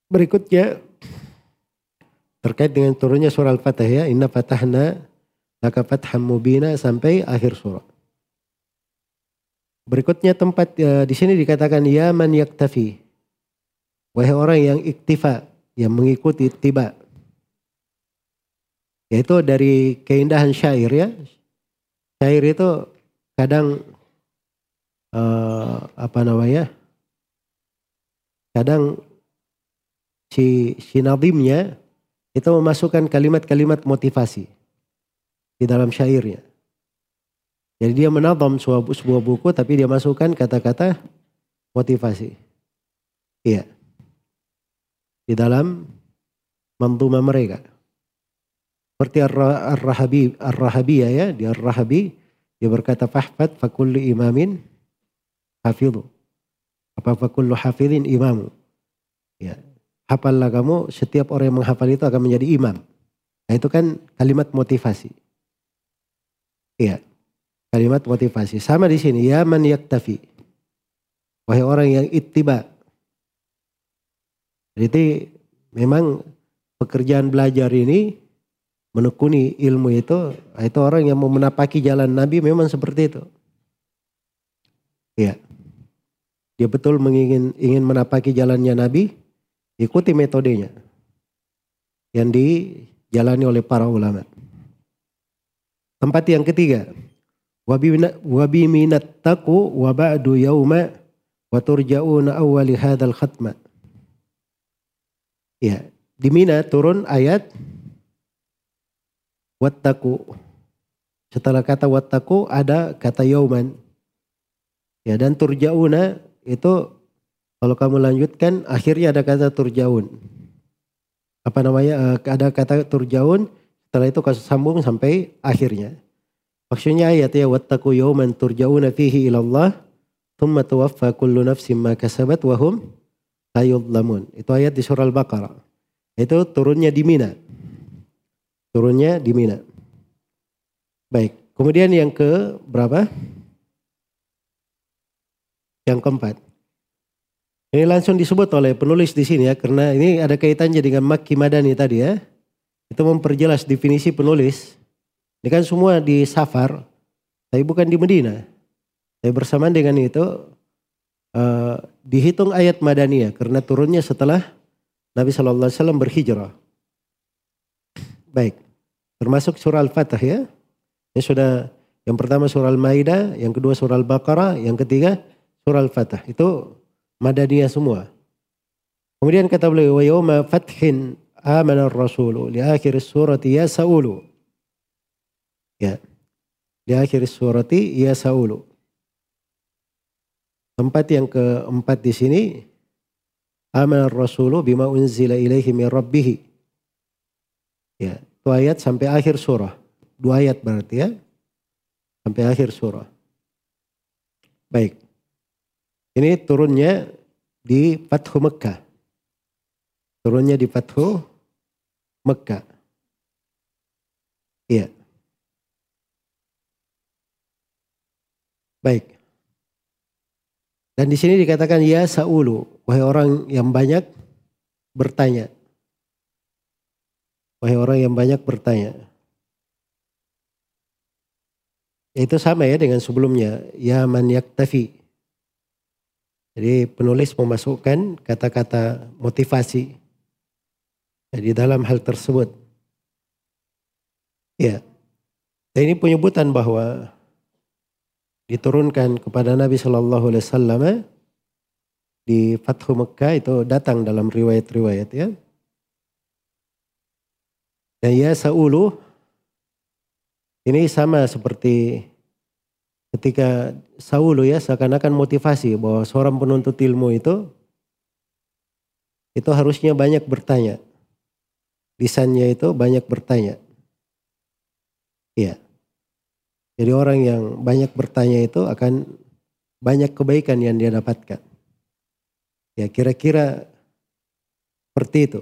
Berikutnya terkait dengan turunnya surah Al-Fatah ya, inna fatahna laka fatham mubina sampai akhir surah. Berikutnya tempat ya, di sini dikatakan ya man yaktafi. Wahai orang yang iktifa, yang mengikuti tiba. Yaitu dari keindahan syair ya, syair itu kadang uh, apa namanya kadang si si nadimnya itu memasukkan kalimat-kalimat motivasi di dalam syairnya. Jadi dia menadam sebuah, sebuah buku tapi dia masukkan kata-kata motivasi. Iya. Di dalam mantuma mereka. Seperti Ar-Rahabi, Ar-Rahabi ya, di Ar-Rahabi dia berkata fahfad fakullu imamin hafidhu. Apa fakullu hafidhin imamu. Ya. Hafallah kamu, setiap orang yang menghafal itu akan menjadi imam. Nah itu kan kalimat motivasi. Iya. Kalimat motivasi. Sama di sini, ya man yaktafi. Wahai orang yang ittiba. Jadi memang pekerjaan belajar ini menekuni ilmu itu, itu orang yang mau menapaki jalan Nabi memang seperti itu. Iya. Dia betul mengingin ingin menapaki jalannya Nabi, ikuti metodenya yang dijalani oleh para ulama. Tempat yang ketiga, wabi minat taku wa ba'du yauma wa turja'una awwali hadzal khatma. Ya, di Mina turun ayat wattaku. Setelah kata wattaku ada kata yauman. Ya dan turjauna itu kalau kamu lanjutkan akhirnya ada kata turjaun. Apa namanya? Eh, ada kata turjaun setelah itu kasus sambung sampai akhirnya. Maksudnya ayat ya wattaku yauman turjauna fihi ilallah thumma tuwaffa kullu nafsin ma kasabat wa hum Itu ayat di surah Al-Baqarah. Itu turunnya di Mina. Turunnya di Mina. Baik, kemudian yang ke berapa? Yang keempat. Ini langsung disebut oleh penulis di sini ya, karena ini ada kaitannya dengan Makki Madani tadi ya. Itu memperjelas definisi penulis. Ini kan semua di Safar, tapi bukan di Medina. Tapi bersamaan dengan itu, uh, dihitung ayat Madaniyah karena turunnya setelah Nabi Shallallahu Alaihi Wasallam berhijrah. Baik. Termasuk surah Al-Fatah ya. Ini sudah yang pertama surah Al-Maidah, yang kedua surah Al-Baqarah, yang ketiga surah Al-Fatah. Itu Madaniyah semua. Kemudian kata beliau, wa yawma fathin amana rasulu li akhir surati ya saulu. Ya. Di akhir surati ya saulu. Tempat yang keempat di sini amana rasulu bima unzila ilaihi min rabbih. Ya, itu ayat sampai akhir surah. Dua ayat berarti ya. Sampai akhir surah. Baik. Ini turunnya di Fathu Mekah. Turunnya di Fathu Mekah. Iya. Baik. Dan di sini dikatakan ya Saulu, wahai orang yang banyak bertanya. Wahai orang yang banyak bertanya. Itu sama ya dengan sebelumnya. Ya man yaktafi. Jadi penulis memasukkan kata-kata motivasi di dalam hal tersebut. Ya. Dan ini penyebutan bahwa diturunkan kepada Nabi Shallallahu Alaihi Wasallam di Fathu Mekah itu datang dalam riwayat-riwayat ya. Dan ya Saulu ini sama seperti ketika Saulu ya seakan-akan motivasi bahwa seorang penuntut ilmu itu itu harusnya banyak bertanya. Lisannya itu banyak bertanya. Iya. Jadi orang yang banyak bertanya itu akan banyak kebaikan yang dia dapatkan. Ya kira-kira seperti itu.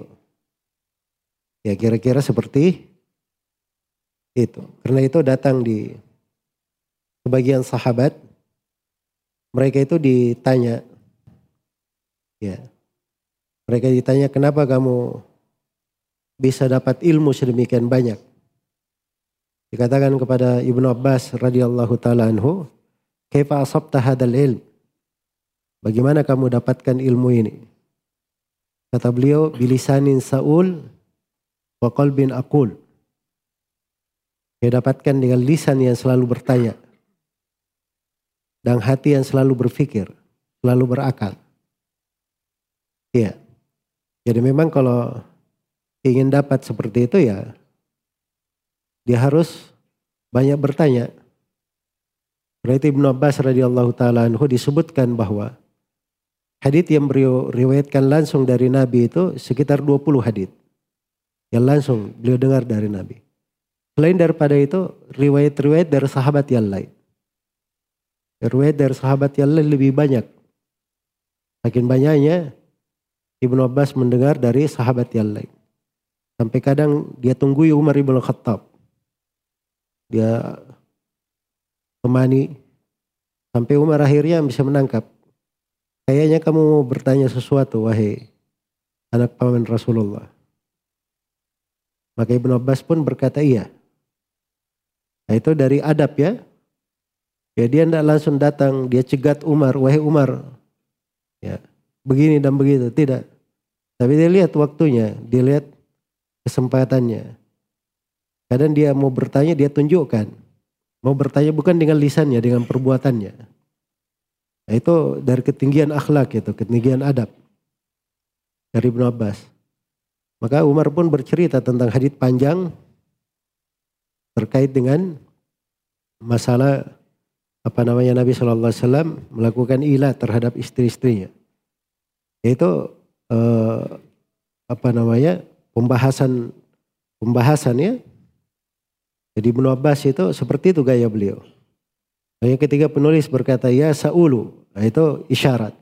Ya kira-kira seperti itu. Karena itu datang di sebagian sahabat. Mereka itu ditanya. Ya. Mereka ditanya kenapa kamu bisa dapat ilmu sedemikian banyak. Dikatakan kepada Ibnu Abbas radhiyallahu taala anhu, "Kaifa asabta hadzal ilm?" Bagaimana kamu dapatkan ilmu ini? Kata beliau, bilisanin Saul wa qalbin aqul. Dia dapatkan dengan lisan yang selalu bertanya. Dan hati yang selalu berpikir, selalu berakal. Iya. Jadi memang kalau ingin dapat seperti itu ya dia harus banyak bertanya. Berarti Ibnu Abbas radhiyallahu taala anhu disebutkan bahwa hadit yang beliau riwayatkan langsung dari Nabi itu sekitar 20 hadit yang langsung beliau dengar dari Nabi. Selain daripada itu riwayat-riwayat dari sahabat yang lain. Riwayat dari sahabat yang lain lebih banyak. Saking banyaknya Ibnu Abbas mendengar dari sahabat yang lain. Sampai kadang dia tunggu Umar ibn Khattab. Dia temani sampai Umar akhirnya bisa menangkap. Kayaknya kamu mau bertanya sesuatu wahai anak paman Rasulullah. Maka Ibnu Abbas pun berkata iya. Nah, itu dari adab ya. Ya dia tidak langsung datang, dia cegat Umar, wahai Umar. Ya, begini dan begitu, tidak. Tapi dia lihat waktunya, dia lihat kesempatannya. Kadang dia mau bertanya dia tunjukkan. Mau bertanya bukan dengan lisannya, dengan perbuatannya. Nah, itu dari ketinggian akhlak itu, ketinggian adab. Dari Ibn Abbas. Maka Umar pun bercerita tentang hadith panjang terkait dengan masalah apa namanya Nabi Shallallahu Alaihi Wasallam melakukan ilah terhadap istri-istrinya. Yaitu eh, apa namanya pembahasan pembahasan ya. Jadi Ibnu Abbas itu seperti itu gaya beliau. Yang ketiga penulis berkata ya saulu, nah, itu isyarat.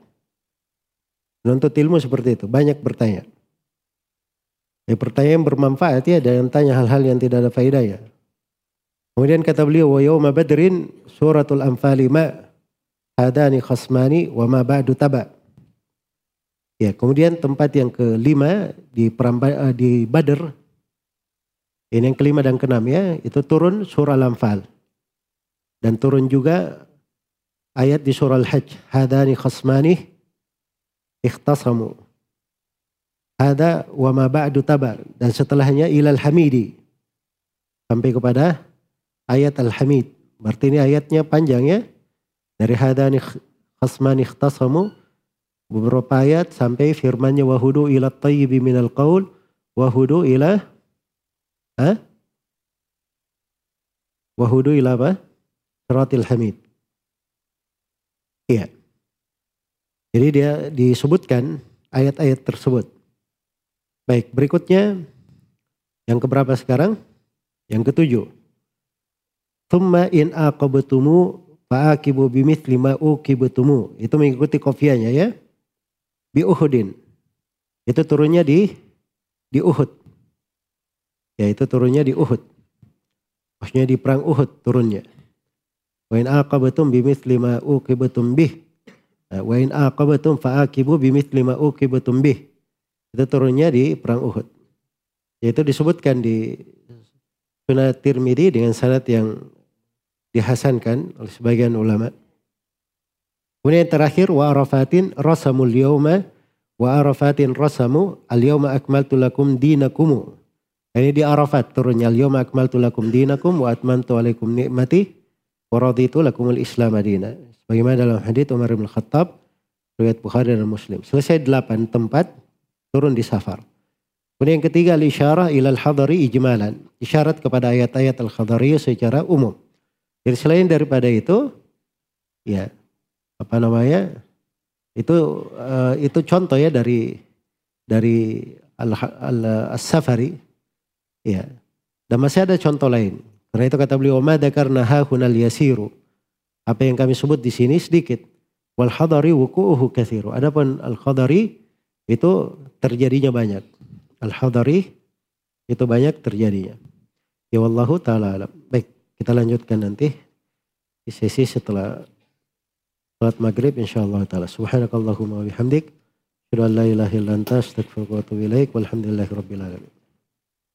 Menuntut ilmu seperti itu, banyak bertanya. Ya, pertanyaan bermanfaat ya, dan tanya hal-hal yang tidak ada faedahnya. Kemudian kata beliau, wa yawma badrin suratul anfali ma hadani khasmani wa ma ba'du taba. Ya, kemudian tempat yang kelima di eh, di Badr. Ini yang kelima dan keenam ya, itu turun surah Al-Anfal. Dan turun juga ayat di surah Al-Hajj, hadani khasmani ikhtasamu. Hada wa ma ba'du taba dan setelahnya ilal hamidi. Sampai kepada ayat Al-Hamid. Berarti ini ayatnya panjang ya. Dari hadani khasmani ikhtasamu beberapa ayat sampai firmannya wahudu ila tayyibi minal qaul wahudu ila ha? wahudu ila apa? Suratil Hamid. Iya. Jadi dia disebutkan ayat-ayat tersebut. Baik, berikutnya yang keberapa sekarang? Yang ketujuh. Thumma in aqabtumu fa'aqibu bimithli ma uqibtumu. Itu mengikuti kofianya ya bi Uhudin. Itu turunnya di di Uhud. Ya itu turunnya di Uhud. Maksudnya di perang Uhud turunnya. Wa in aqabatum bimithli ma uqibatum bih. Nah, wa in aqabatum fa'aqibu bimithli ma uqibatum bih. Itu turunnya di perang Uhud. Yaitu disebutkan di Sunnah Tirmidzi dengan sanad yang dihasankan oleh sebagian ulama. Kemudian yang terakhir wa arafatin rasamul yawma wa arafatin rasamu al yawma akmaltu lakum dinakum. Ini di Arafat turunnya al yawma akmaltu lakum dinakum wa atmamtu alaikum ni'mati wa raditu lakumul islam adina. Sebagaimana dalam hadits Umar bin Khattab riwayat Bukhari dan Muslim. Selesai delapan tempat turun di safar. Kemudian yang ketiga al-isyarah ilal hadari ijmalan. Isyarat kepada ayat-ayat al-khadariyah secara umum. Jadi selain daripada itu, ya apa namanya itu uh, itu contoh ya dari dari al, al, al safari ya. Dan masih ada contoh lain. Karena itu kata beliau ma karena hahunal yasiru. Apa yang kami sebut di sini sedikit. Wal hadari wuku'uhu kathiru adapun al khadari itu terjadinya banyak. Al hadari itu banyak terjadinya. Ya wallahu taala alam. Baik kita lanjutkan nanti di sesi setelah Salat maghrib insyaallah taala. Subhanakallahumma wa bihamdik. Asyhadu an la ilaha illa anta astaghfiruka wa atubu alamin.